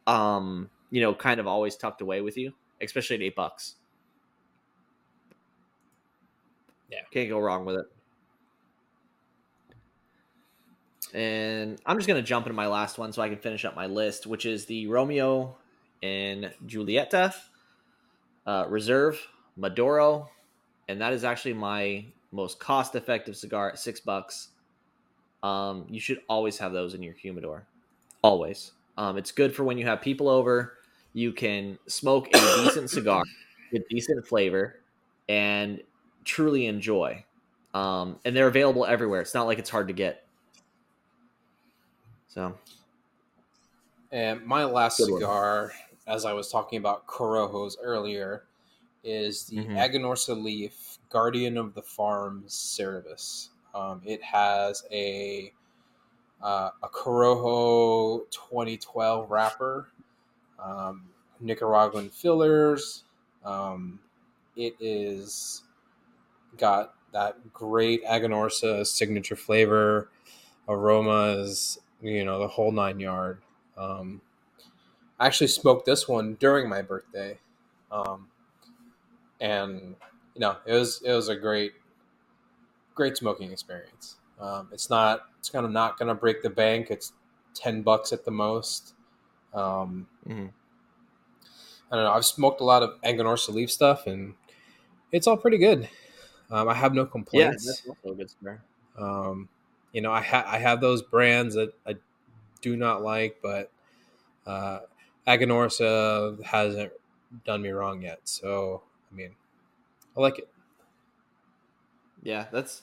um you know kind of always tucked away with you especially at eight bucks Yeah. can't go wrong with it and i'm just going to jump into my last one so i can finish up my list which is the romeo and julieta uh, Reserve, Maduro, and that is actually my most cost-effective cigar at six bucks. Um, you should always have those in your humidor, always. Um, it's good for when you have people over. You can smoke a decent cigar with decent flavor and truly enjoy. Um, and they're available everywhere. It's not like it's hard to get. So And my last Good one. cigar, as I was talking about Corojos earlier, is the Mhm. Aganorsa Leaf Guardian of the Farm Cerberus. Um, it has a uh, a Corojo 2012 wrapper, um, Nicaraguan fillers. Um, it is got that great Aganorsa signature flavor, aromas, you know, the whole nine yard. Um, I actually smoked this one during my birthday, um, and you know it was it was a great great smoking experience. Um, it's not it's kind of not going to break the bank. It's ten bucks at the most. Um, Mhm. I don't know. I've smoked a lot of Aganorsa leaf stuff, and it's all pretty good. Um, I have no yeah, complaints. that's also a good. Um, you know, I ha- I have those brands that I do not like, but uh, Aganorsa hasn't done me wrong yet. So, I mean, I like it. Yeah, that's.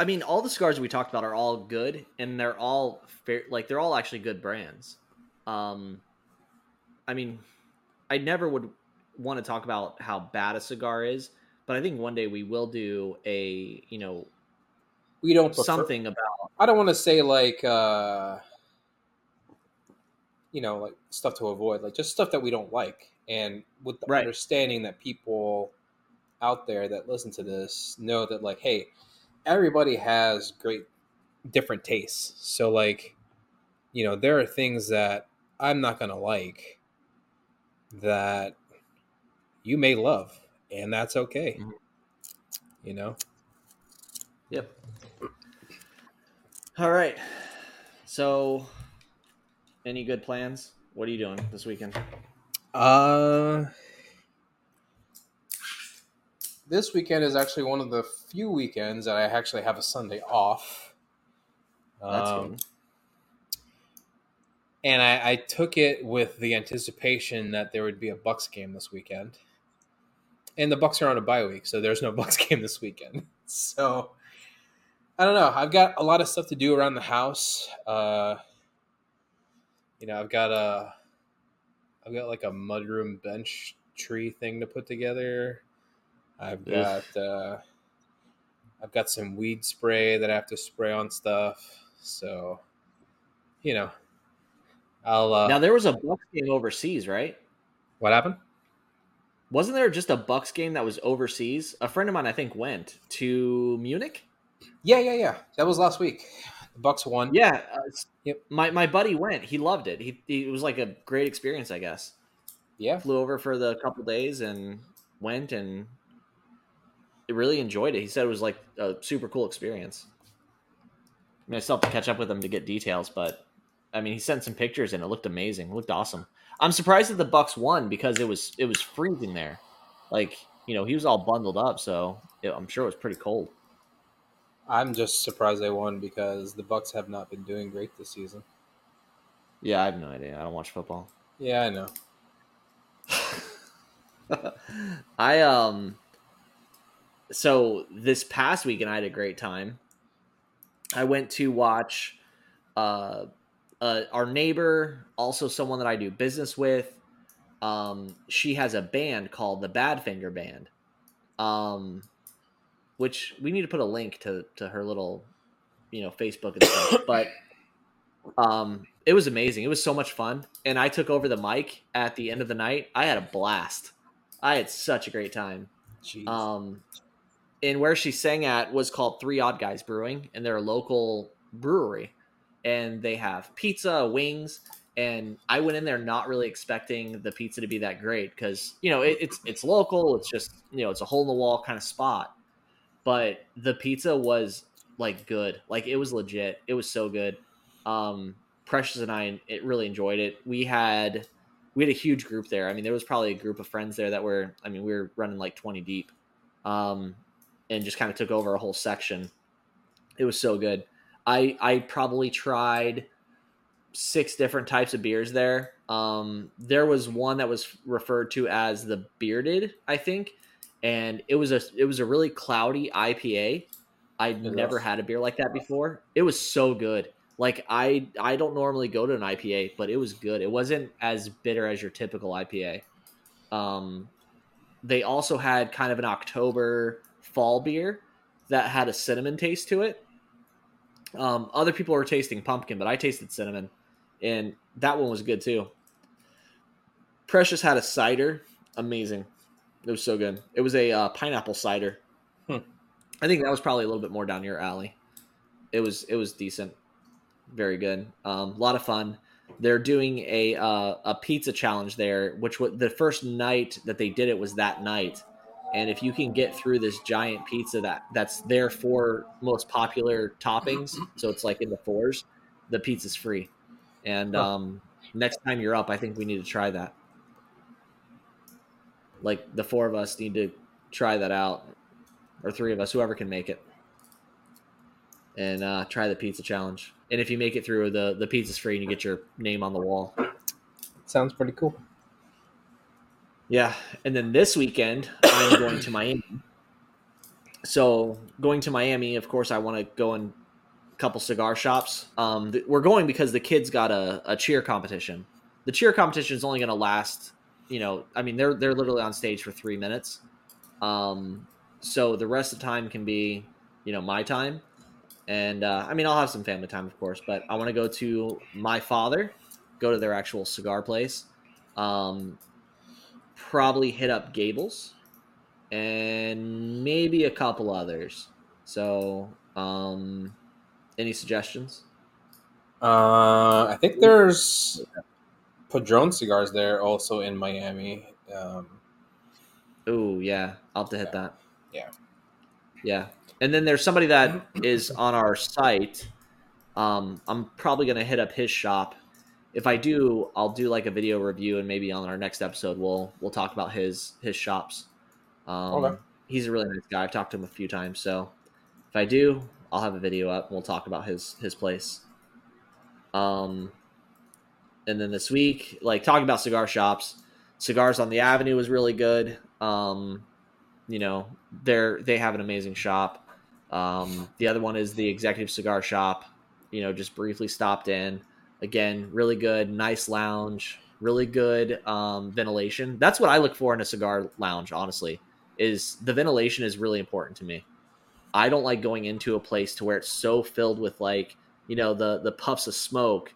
I mean, all the cigars we talked about are all good, and they're all fair. Like they're all actually good brands. Um, I mean, I never would want to talk about how bad a cigar is, but I think one day we will do a you know We don't prefer- something about I don't want to say like, uh, you know, like stuff to avoid, like just stuff that we don't like, and with the Right. understanding that people out there that listen to this know that, like, hey, everybody has great different tastes. So, like, you know, there are things that I'm not gonna like that you may love, and that's okay. Mhm. You know. Yep. All right. So, any good plans? What are you doing this weekend? Uh, this weekend is actually one of the few weekends that I actually have a Sunday off. That's Um, good. And I, I took it with the anticipation that there would be a Bucs game this weekend. And the Bucs are on a bye week, so there's no Bucs game this weekend. So I don't know. I've got a lot of stuff to do around the house. Uh, you know, I've got a, I've got like a mudroom bench tree thing to put together. I've got, uh, I've got some weed spray that I have to spray on stuff. So, you know, I'll. Uh, now there was a Bucs game overseas, right? what happened? Wasn't there just a Bucs game that was overseas? A friend of mine, I think, went to Munich. Yeah, yeah, yeah. That was last week. The Bucs won. Yeah. Uh, Yep. My my buddy went. He loved it. He, he it was like a great experience, I guess. Yeah. Flew over for the couple days and went and really enjoyed it. He said it was like a super cool experience. I mean, I still have to catch up with him to get details, but I mean, he sent some pictures and it looked amazing. It looked awesome. I'm surprised that the Bucs won because it was it was freezing there. Like you know, he was all bundled up, so it, I'm sure it was pretty cold. I'm just surprised they won because the Bucs have not been doing great this season. Yeah, I have no idea. I don't watch football. Yeah, I know. I um so this past weekend I had a great time. I went to watch uh, uh our neighbor, also someone that I do business with. Um she has a band called the Badfinger Band. Um which we need to put a link to to her little you know Facebook and stuff. but um it was amazing. It was so much fun. And I took over the mic at the end of the night. I had a blast. I had such a great time. Jeez. Um, and where she sang at was called Three Odd Guys Brewing, and they're a local brewery, and they have pizza, wings, and I went in there not really expecting the pizza to be that great because you know it, it's it's local, it's just you know it's a hole in the wall kind of spot, but the pizza was like good, like it was legit, it was so good. Um, Precious and I it really enjoyed it. We had we had a huge group there. I mean, there was probably a group of friends there that were, I mean, we were running like 20 deep um, and just kind of took over a whole section. It was so good. I, I probably tried six different types of beers there. Um, there was one that was referred to as the bearded, I think, and it was a it was a really cloudy IPA. I'd It never was. had a beer like that before. It was so good. Like I I don't normally go to an IPA, but it was good. It wasn't as bitter as your typical IPA. Um, they also had kind of an October fall beer that had a cinnamon taste to it. Um, other people were tasting pumpkin, but I tasted cinnamon, and that one was good too. Precious had a cider, amazing. It was so good. It was a uh, pineapple cider. Hmm. I think that was probably a little bit more down your alley. It was it was decent, very good. Um, a lot of fun. They're doing a uh, a pizza challenge there, which was the first night that they did it was that night. And if you can get through this giant pizza that that's their four most popular toppings, so it's like in the fours, the pizza's free. And Huh. um, next time you're up, I think we need to try that. Like the four of us need to try that out, or three of us, whoever can make it, and uh, try the pizza challenge. And if you make it through, the the pizza's free, and you get your name on the wall. Sounds pretty cool. Yeah, and then this weekend I'm going to Miami. So going to Miami, of course, I want to go in a couple cigar shops. Um, th- we're going because the kids got a, a cheer competition. The cheer competition is only going to last, you know, I mean they're they're literally on stage for three minutes. Um, so the rest of the time can be, you know, my time, and uh, I mean I'll have some family time, of course, but I want to go to my father, go to their actual cigar place. Um, probably hit up Gables and maybe a couple others. So, um, any suggestions? Uh, I think there's Padron cigars there also in Miami. Um, Oh, yeah, I'll have to hit that. Yeah. Yeah. And then there's somebody that is on our site. Um, I'm probably going to hit up his shop. If I do, I'll do like a video review and maybe on our next episode we'll we'll talk about his his shops. Um, Okay. he's a really nice guy. I've talked to him a few times, so if I do, I'll have a video up and we'll talk about his his place. Um, and then this week, like talking about cigar shops, cigars on the avenue was really good. Um, you know, they're they have an amazing shop. Um, the other one is the executive cigar shop. You know, just briefly stopped in. Again, really good, nice lounge, really good um, ventilation. That's what I look for in a cigar lounge. Honestly, is the ventilation is really important to me. I don't like going into a place to where it's so filled with like you know the the puffs of smoke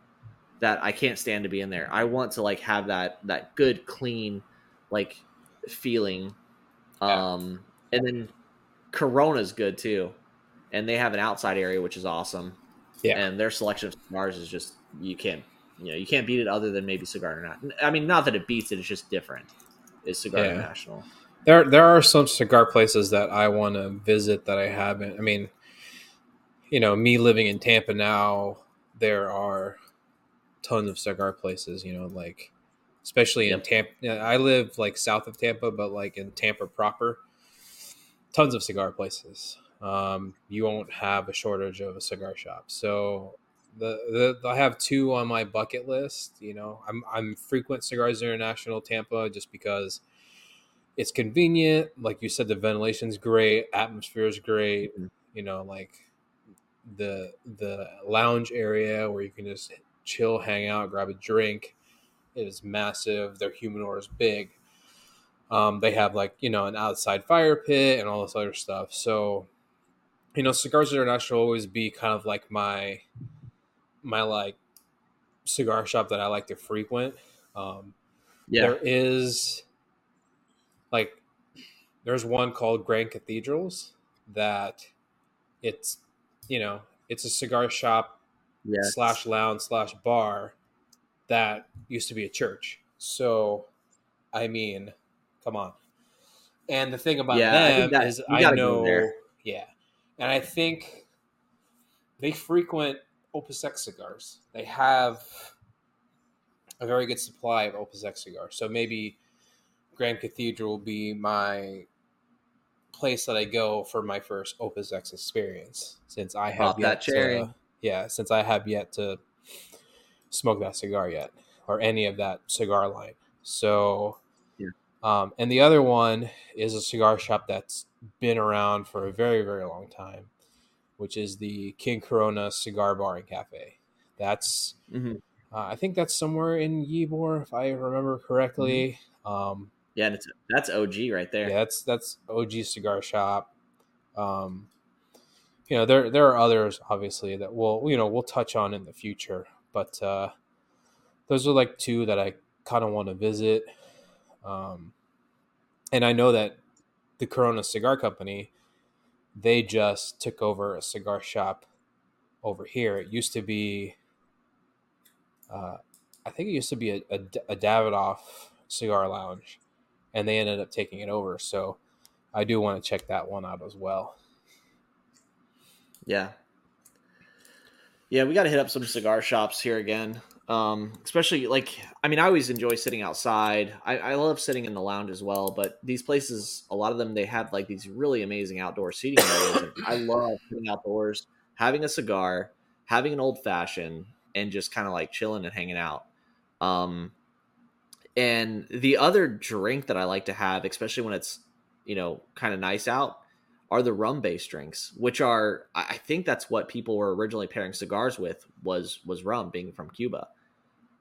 that I can't stand to be in there. I want to like have that that good clean like feeling. Yeah. Um and then Corona's good too. And they have an outside area which is awesome. Yeah. And their selection of cigars is just you can't you know, you can't beat it other than maybe Cigar International. I mean not that it beats it, it's just different. Is Cigar Yeah. International. there, there are some cigar places that I want to visit that I haven't. I mean, you know, me living in Tampa now, there are tons of cigar places. You know, like especially in Yep. Tampa. I live like south of Tampa, but like in Tampa proper, tons of cigar places. Um, you won't have a shortage of a cigar shop. So the, the I have two on my bucket list. You know, I'm I'm frequent Cigars International Tampa just because it's convenient. Like you said, the ventilation's great, atmosphere is great. Mhm. You know, like the the lounge area where you can just chill, hang out, grab a drink. It is massive. Their humidor is big. Um, they have like you know an outside fire pit and all this other stuff. So, you know, Cigars International will always be kind of like my my like cigar shop that I like to frequent. Um, Yeah. there is like there's one called Grand Cathedrals that it's you know it's a cigar shop Yeah. slash lounge slash bar that used to be a church. So I mean, come on. And the thing about Yeah, I them that- is I know there. yeah. And I think they frequent Opus X cigars. They have a very good supply of Opus X cigars. So maybe Grand Cathedral will be my place that I go for my first Opus X experience, since I have Pop yet that cherry. to, yeah, since I have yet to smoke that cigar yet, or any of that cigar line. So, Yeah. um, and the other one is a cigar shop that's been around for a very, very long time, which is the King Corona Cigar Bar and Cafe. That's hmm uh, I think that's somewhere in Ybor, if I remember correctly. Um, Yeah, it's that's OG right there. yeah, that's that's OG cigar shop. Um, you know, there there are others obviously that we'll you know we'll touch on in the future, but uh, those are like two that I kind of want to visit. Um, and I know that the Corona Cigar Company, they just took over a cigar shop over here. It used to be, uh, I think it used to be a, a, a Davidoff cigar lounge, and they ended up taking it over. So I do want to check that one out as well. Yeah. Yeah, we got to hit up some cigar shops here again. Um, especially like, I mean, I always enjoy sitting outside. I, I love sitting in the lounge as well. But these places, a lot of them, they have like these really amazing outdoor seating areas. and I love sitting outdoors, having a cigar, having an old fashioned, and just kind of like chilling and hanging out. Um, and the other drink that I like to have, especially when it's you know kind of nice out, are the rum based drinks, which are I I think that's what people were originally pairing cigars with was was rum being from Cuba.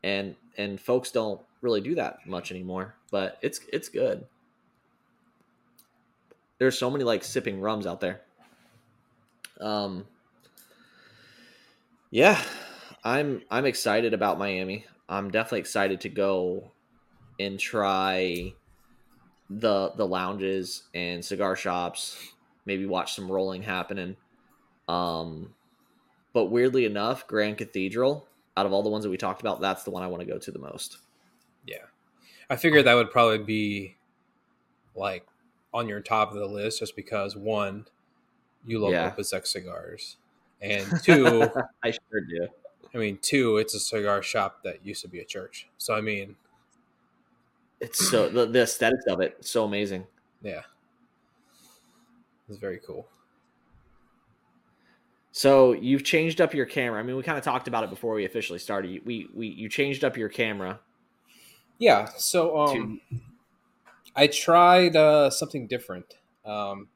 And and folks don't really do that much anymore, but it's it's good. There's so many like sipping rums out there. Um Yeah, I'm I'm excited about Miami. I'm definitely excited to go and try the the lounges and cigar shops maybe watch some rolling happening. Um, but weirdly enough, Grand Cathedral, out of all the ones that we talked about, that's the one I want to go to the most. Yeah, I figured that would probably be like on your top of the list, just because one, you love Yeah. Opus X cigars, and two, I sure do. I mean, two, it's a cigar shop that used to be a church. So I mean, It's so the, the aesthetics of it so amazing. yeah, it's very cool. So you've changed up your camera. I mean, we kind of talked about it before we officially started. You- We we you changed up your camera. Yeah, so um, I tried uh, something different. Um,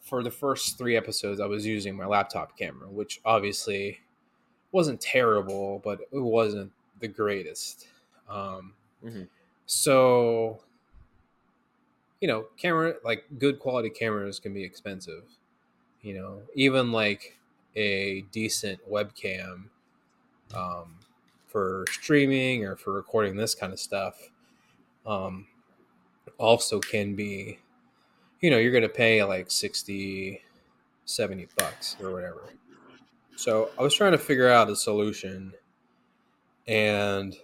for the first three episodes, I was using my laptop camera, which obviously wasn't terrible, but it wasn't the greatest. Um, Mhm. So, you know, camera like good quality cameras can be expensive. You know, even like a decent webcam um, for streaming or for recording this kind of stuff um, also can be you know you're going to pay like 60 70 bucks or whatever so i was trying to figure out a solution and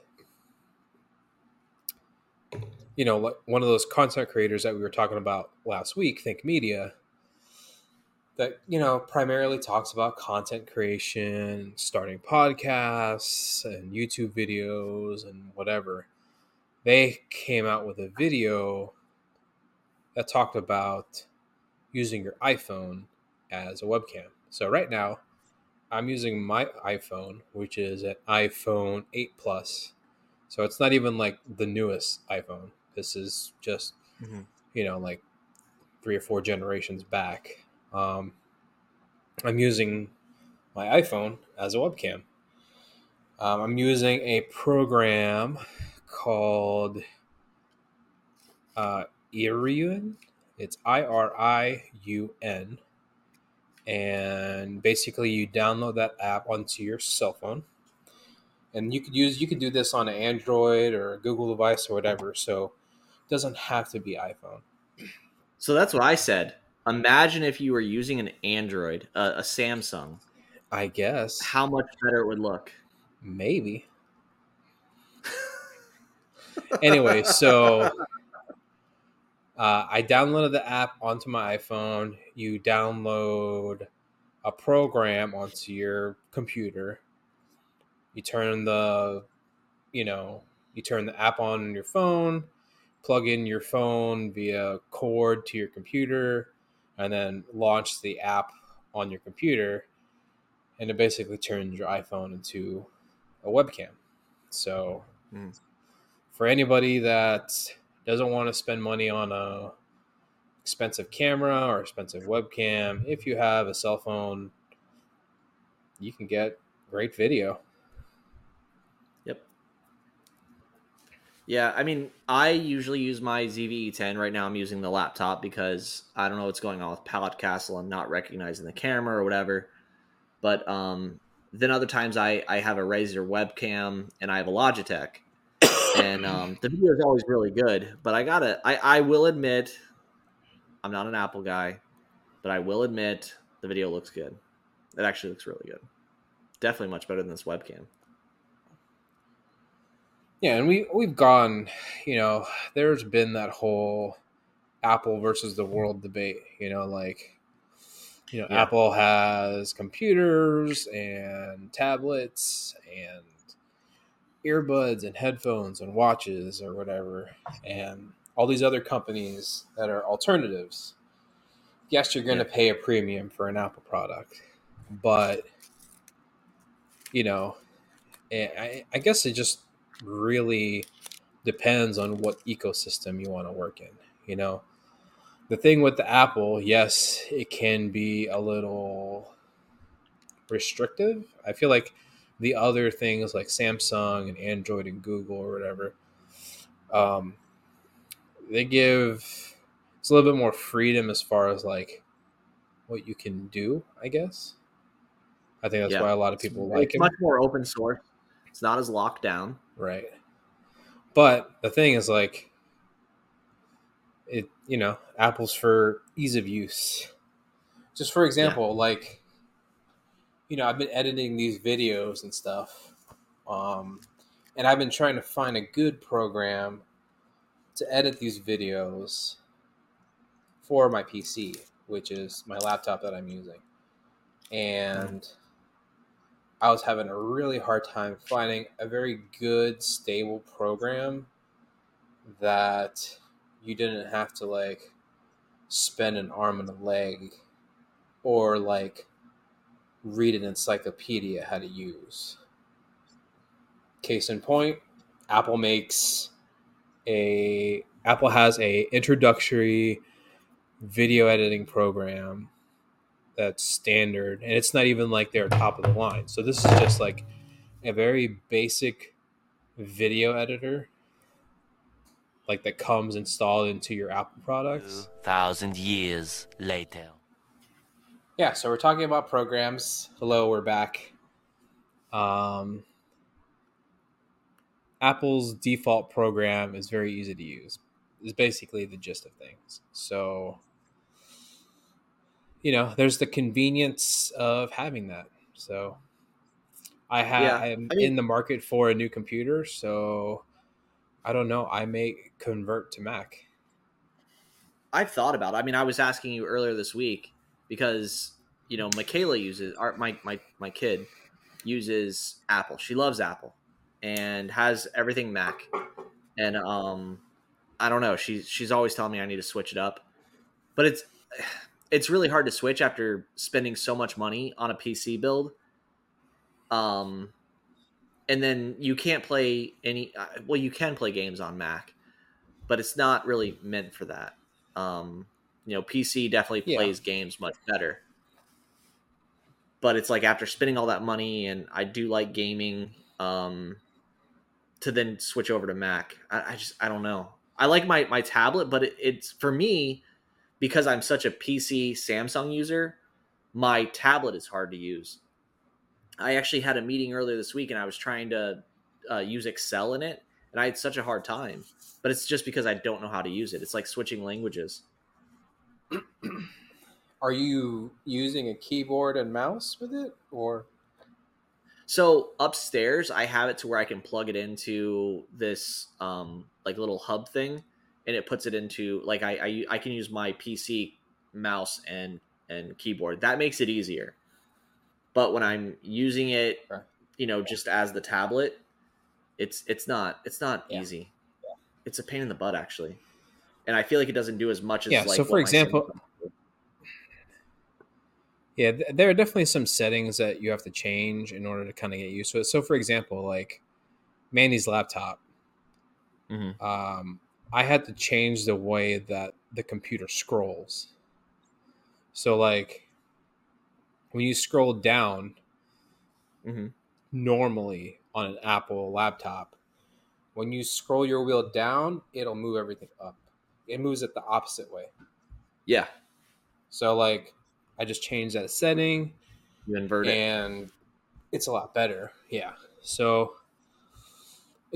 you know like one of those content creators that we were talking about last week think media that you know primarily talks about content creation starting podcasts and youtube videos and whatever. They came out with a video that talked about using your iphone as a webcam. So right now i'm using my iphone which is an iphone 8 plus. So it's not even like the newest iphone this is just Mhm. you know like three or four generations back um, I'm using my iPhone as a webcam. Um, I'm using a program called uh, Iriun. It's I R I U N. And basically, you download that app onto your cell phone. And you could use you could do this on an Android or a Google device or whatever. So doesn't have to be iPhone. So that's what I said. Imagine if you were using an Android, uh, a Samsung, I guess how much better it would look. maybe. anyway, so uh, I downloaded the app onto my iPhone. You download a program onto your computer. You turn the, you know, you turn the app on on your phone, plug in your phone via cord to your computer, and then launch the app on your computer. And it basically turns your iPhone into a webcam. So Mm. for anybody that doesn't want to spend money on a expensive camera or expensive webcam, if you have a cell phone, you can get great video. Yep. Yeah, I mean, I usually use my ZVE10. Right now, I'm using the laptop because I don't know what's going on with Podcastle and not recognizing the camera or whatever. But um, then other times, I I have a Razer webcam and I have a Logitech, and um, the video is always really good. But I gotta, I I will admit, I'm not an Apple guy, but I will admit the video looks good. It actually looks really good. Definitely much better than this webcam. Yeah, and we we've gone, you know, there's been that whole Apple versus the world debate, you know, like you know, Yeah. Apple has computers and tablets and earbuds and headphones and watches or whatever and all these other companies that are alternatives. Yes, you're going to pay a premium for an Apple product, but you know, eh, I, I guess it just really depends on what ecosystem you want to work in. You know, the thing with the Apple, yes, it can be a little restrictive. I feel like the other things like Samsung and Android and Google or whatever, um, they give it's a little bit more freedom as far as like what you can do. I guess. I think that's Yeah. why a lot of people like it's it. much more open source. It's not as locked down. Right. But the thing is like it you know, Apple's for ease of use. Just for example, like you know, I've been editing these videos and stuff. Um and I've been trying to find a good program to edit these videos for my PC, which is my laptop that I'm using. And I was having a really hard time finding a very good, stable program that you didn't have to like spend an arm and a leg or like read an encyclopedia how to use. Case in point, Apple makes a Apple has a introductory video editing program that's standard and it's not even like they're top of the line. So this is just like a very basic video editor like that comes installed into your apple products. Thousand years later. yeah so we're talking about programs. Hello we're back. Um apple's default program is very easy to use. Is basically the gist of things. So you know there's the convenience of having that so i have Yeah, i'm I mean- in the market for a new computer so i don't know i may convert to mac I've thought about. It. I mean, I was asking you earlier this week because you know Michaela uses our, my my my kid uses Apple. She loves Apple and has everything Mac. And um, I don't know. She's she's always telling me I need to switch it up, but it's it's really hard to switch after spending so much money on a PC build. Um, and then you can't play any. uh, Well, you can play games on Mac, but it's not really meant for that. Um, you know, PC definitely Yeah. plays games much better. But it's like after spending all that money, and I do like gaming, um, to then switch over to Mac. I, I just I don't know. I like my my tablet, but it, it's for me because I'm such a PC Samsung user. My tablet is hard to use. I actually had a meeting earlier this week, and I was trying to uh, use Excel in it, and I had such a hard time. But it's just because I don't know how to use it. It's like switching languages. are you using a keyboard and mouse with it or So upstairs, I have it to where I can plug it into this um, like little hub thing, and it puts it into like I, I I can use my PC mouse and and keyboard. That makes it easier. But when I'm using it, you know, just as the tablet, it's it's not it's not Yeah. easy. It's a pain in the butt actually, and I feel like it doesn't do as much as Yeah, like so for example- Yeah, there are definitely some settings that you have to change in order to kind of get used to it. So, for example, like Mandy's laptop, Mhm. um, I had to change the way that the computer scrolls. So, like when you scroll down Mhm. normally on an Apple laptop, when you scroll your wheel down, it'll move everything up. It moves it the opposite way. Yeah, So, like, I just changed that setting you invert it. and it's a lot better. Yeah. So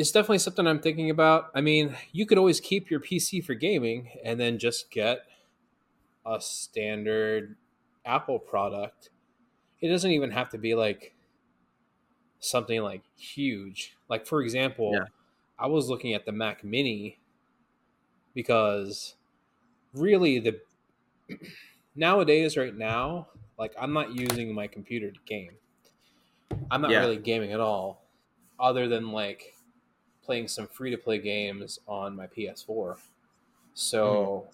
it's definitely something I'm thinking about. I mean, you could always keep your PC for gaming and then just get a standard Apple product. It doesn't even have to be like something like huge. Like for example, Yeah. I was looking at the Mac Mini because really the nowadays right now like i'm not using my computer to game i'm not Yeah. really gaming at all other than like playing some free to play games on my ps4 so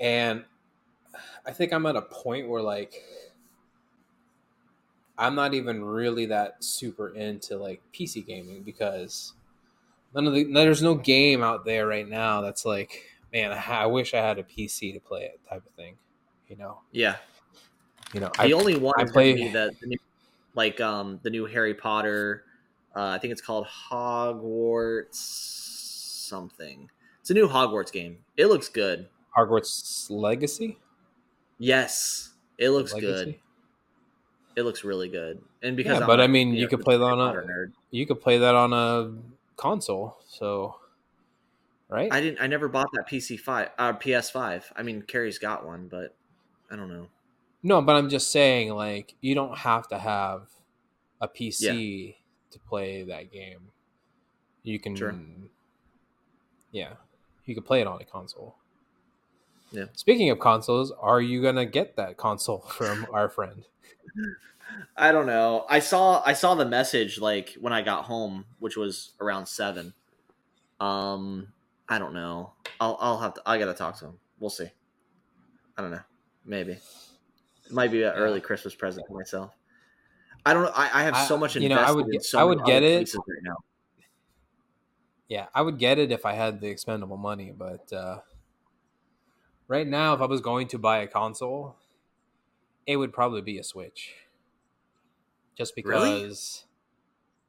and i think i'm at a point where like i'm not even really that super into like pc gaming because none of the there's no game out there right now that's like man i, wish i had a pc to play it type of thing you know yeah, you know the I, only one I play- be the, the new, like um the new Harry Potter. Uh, I think it's called Hogwarts something. It's a new Hogwarts game. It looks good. hogwarts legacy Yes, it looks Legacy? good. It looks really good. And because yeah I'm but a, i mean you know, could play that on a nerd, you could play that on a console so right I didn't. I never bought that PC five, uh, PS five. I mean, Carrie's got one, but I don't know. no but i'm just saying like you don't have to have a pc to play that game you can Sure. yeah you can play it on a console Yeah. speaking of consoles are you gonna get that console from our friend I don't know. I saw I saw the message like when I got home, which was around seven. Um, I don't know. I'll I'll have to. I gotta talk to him. We'll see. I don't know. Maybe it might be an Yeah. early Christmas present for myself. I don't know. I, I have so much you invested know, I would in get- so I would get it. right now. Yeah, I would get it if I had the expendable money, but uh, right now, if I was going to buy a console, it would probably be a Switch. Just Really? because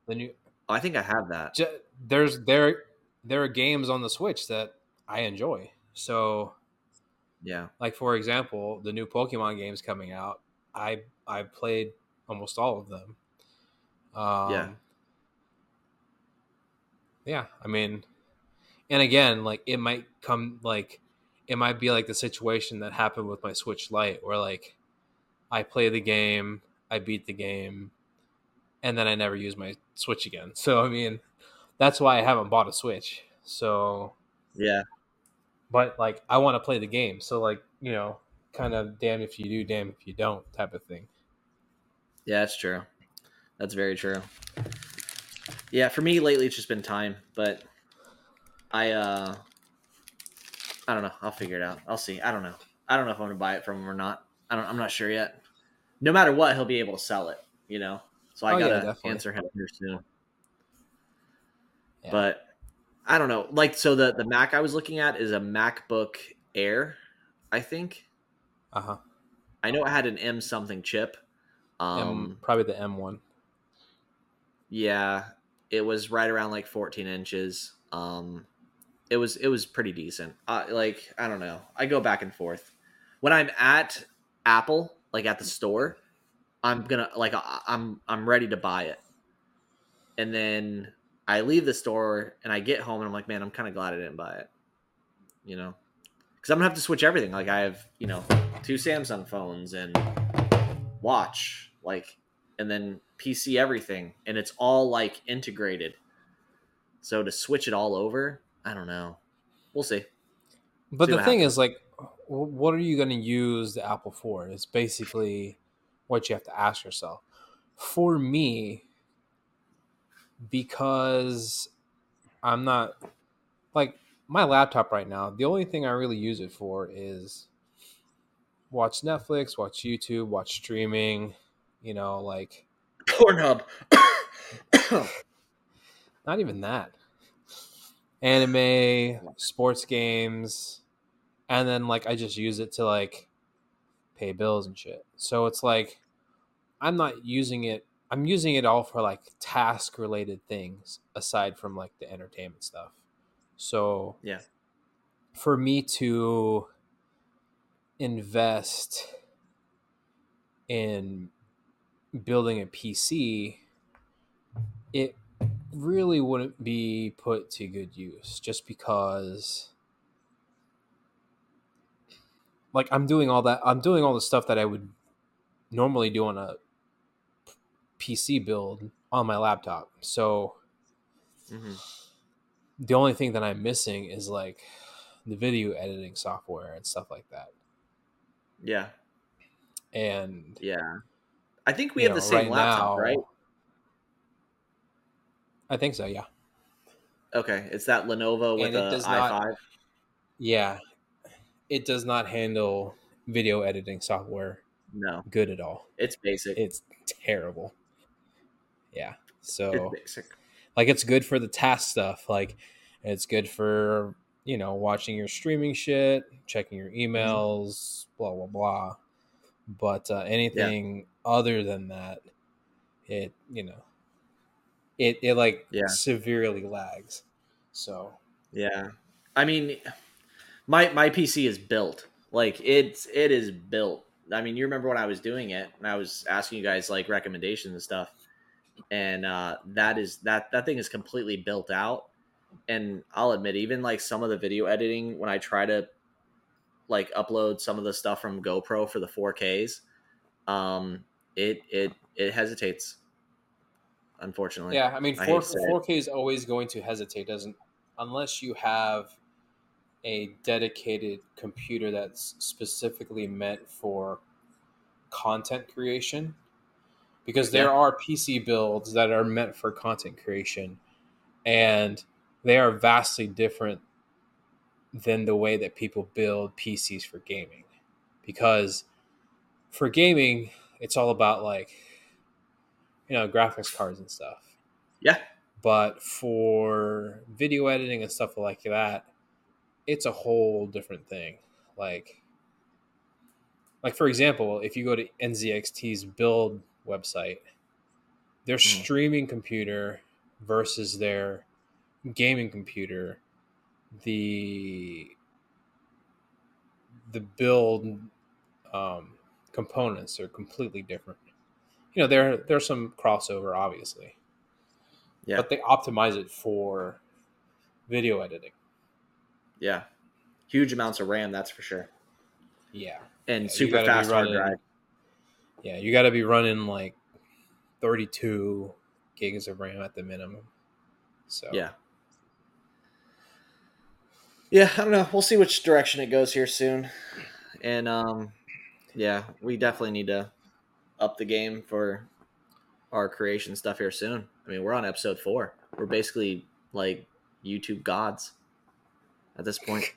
the new Oh, I think I have that. ju- there's there there are games on the Switch that I enjoy. So, Yeah. like for example, the new Pokemon games coming out, I I played almost all of them. Um, Yeah. Yeah, I mean, and again, like it might come like it might be like the situation that happened with my Switch Lite, where like I play the game, I beat the game, and then I never use my Switch again. So I mean, that's why I haven't bought a Switch. So, Yeah. but like I want to play the game, so like you know, kind of damn if you do, damn if you don't type of thing. Yeah, that's true. That's very true. Yeah, for me lately it's just been time, but I uh I don't know. I'll figure it out. I'll see. I don't know. I don't know if I'm gonna buy it from him or not. I don't I'm not sure yet. No matter what, he'll be able to sell it, you know? So I Oh, gotta definitely. answer him here soon. Yeah. But I don't know. Like so the the Mac I was looking at is a MacBook Air, I think. Uh huh. I know it had an M something chip. Um M, probably the M one. Yeah, it was right around like 14 inches. Um, it was it was pretty decent. Uh, like I don't know, I go back and forth. When I'm at Apple, like at the store, I'm gonna like I, I'm I'm ready to buy it, and then I leave the store and I get home and I'm like, man, I'm kind of glad I didn't buy it. You know, because I'm gonna have to switch everything. Like I have you know two Samsung phones and watch like and then PC everything, and it's all like integrated. So to switch it all over, I don't know. We'll see. But See the thing is, like, what are you going to use the Apple for? It's basically what you have to ask yourself. For me, because I'm not like my laptop right now, the only thing I really use it for is watch Netflix, watch YouTube, watch streaming. You know, like Pornhub. not even that. Anime, sports games, and then like I just use it to like pay bills and shit. So it's like I'm not using it. I'm using it all for like task related things aside from like the entertainment stuff. So Yeah. for me to invest in building a PC, it really wouldn't be put to good use just because like I'm doing all that I'm doing all the stuff that I would normally do on a PC build on my laptop. So Mhm. the only thing that I'm missing is like the video editing software and stuff like that. Yeah. And Yeah. I think we you have the same right laptop, now- right? I think so, yeah. Okay. It's that Lenovo with the it a not- i5. Yeah. It does not handle video editing software No. good at all. It's basic. It's terrible. Yeah. So it's basic. like it's good for the task stuff like it's good for you know watching your streaming shit checking your Mm-hmm. emails blah blah blah but uh, anything other than that it you know it it like Yeah. severely lags so Yeah. I mean my my PC is built. Like it's it is built. I mean, you remember when I was doing it and I was asking you guys like recommendations and stuff. And uh that is that that thing is completely built out. And I'll admit even like some of the video editing when I try to like upload some of the stuff from GoPro for the 4Ks, um it it it hesitates. Unfortunately. yeah i mean I 4, hate to say it. 4k is always going to hesitate doesn't unless you have a dedicated computer that's specifically meant for content creation because there Yeah. are PC builds that are meant for content creation and they are vastly different than the way that people build PCs for gaming because for gaming it's all about like you know graphics cards and stuff Yeah. but for video editing and stuff like that it's a whole different thing like like for example if you go to nzxt's build website their Mm. streaming computer versus their gaming computer the the build um, components are completely different you know there there's some crossover obviously Yeah. but they optimize it for video editing Yeah. Huge amounts of RAM, that's for sure. yeah And you super fast hard drive. yeah you got to be running like 32 gigs of ram at the minimum so Yeah. Yeah, I don't know. We'll see which direction it goes here soon. And um yeah, we definitely need to up the game for our creation stuff here soon. I mean, we're on episode 4. We're basically like YouTube gods at this point.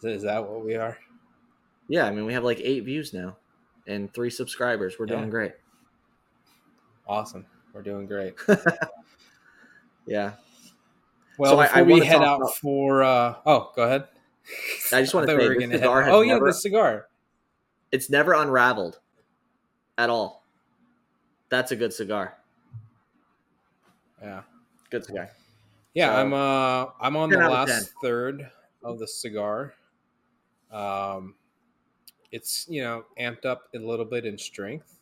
is, is that what we are Yeah, I mean, we have like 8 views now and 3 subscribers. We're Yeah. doing great. awesome we're doing great Yeah. Well So before I we head out about- for uh oh go ahead I just wanna thought say we head- cigar has oh yeah never- the cigar It's never unraveled at all. That's a good cigar. yeah Good cigar. Yeah, So, I'm uh I'm on the last third of the cigar. Um it's, you know, amped up a little bit in strength.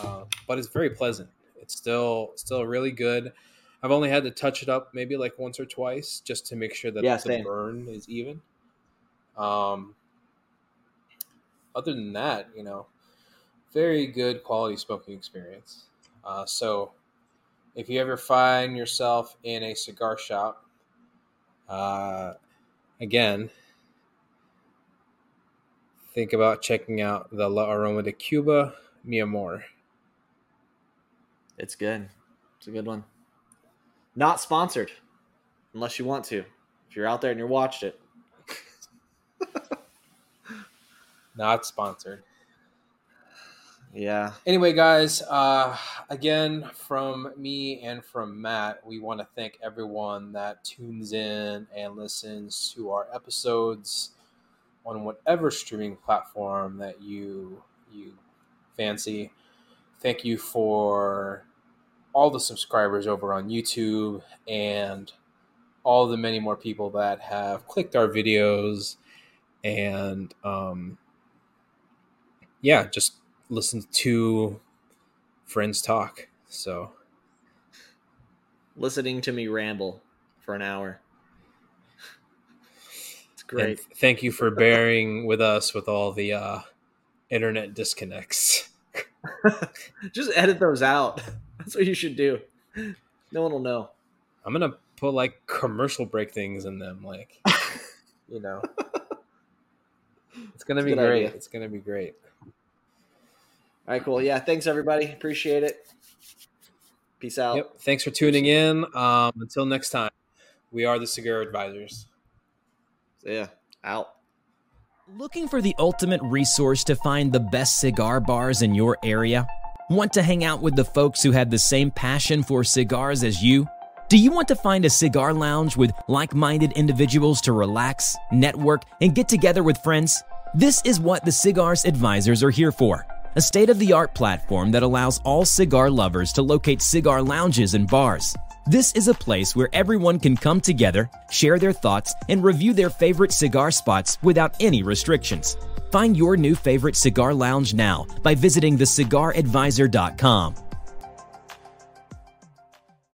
Uh, but it's very pleasant. It's still still really good. I've only had to touch it up maybe like once or twice just to make sure that Yeah, the same. burn is even. Um other than that, you know, very good quality smoking experience. Uh, so if you ever find yourself in a cigar shop, uh, again, think about checking out the La Aroma de Cuba, Mi Amor. It's good. It's a good one. Not sponsored, unless you want to. If you're out there and you watched it, Not sponsored. Yeah. Anyway, guys, uh, again, from me and from Matt, we want to thank everyone that tunes in and listens to our episodes on whatever streaming platform that you you fancy. Thank you for all the subscribers over on YouTube and all the many more people that have clicked our videos and um, yeah, just listen to friends talk. So Listening to me ramble for an hour. It's great. and thank you for bearing with us with all the uh, internet disconnects. Just edit those out. That's what you should do. No one will know. I'm gonna put like commercial break things in them, like you know. It's gonna It's be great. idea. It's gonna be great. All right, cool. Yeah, thanks everybody. Appreciate it. Peace out. Yep. Thanks for tuning in. Um, until next time, we are the Cigar Advisors. Yeah, out. Looking for the ultimate resource to find the best cigar bars in your area? Want to hang out with the folks who have the same passion for cigars as you? Do you want to find a cigar lounge with like minded individuals to relax, network, and get together with friends? This is what the Cigars Advisors are here for a state of the art platform that allows all cigar lovers to locate cigar lounges and bars. This is a place where everyone can come together, share their thoughts, and review their favorite cigar spots without any restrictions. Find your new favorite cigar lounge now by visiting thecigaradvisor.com.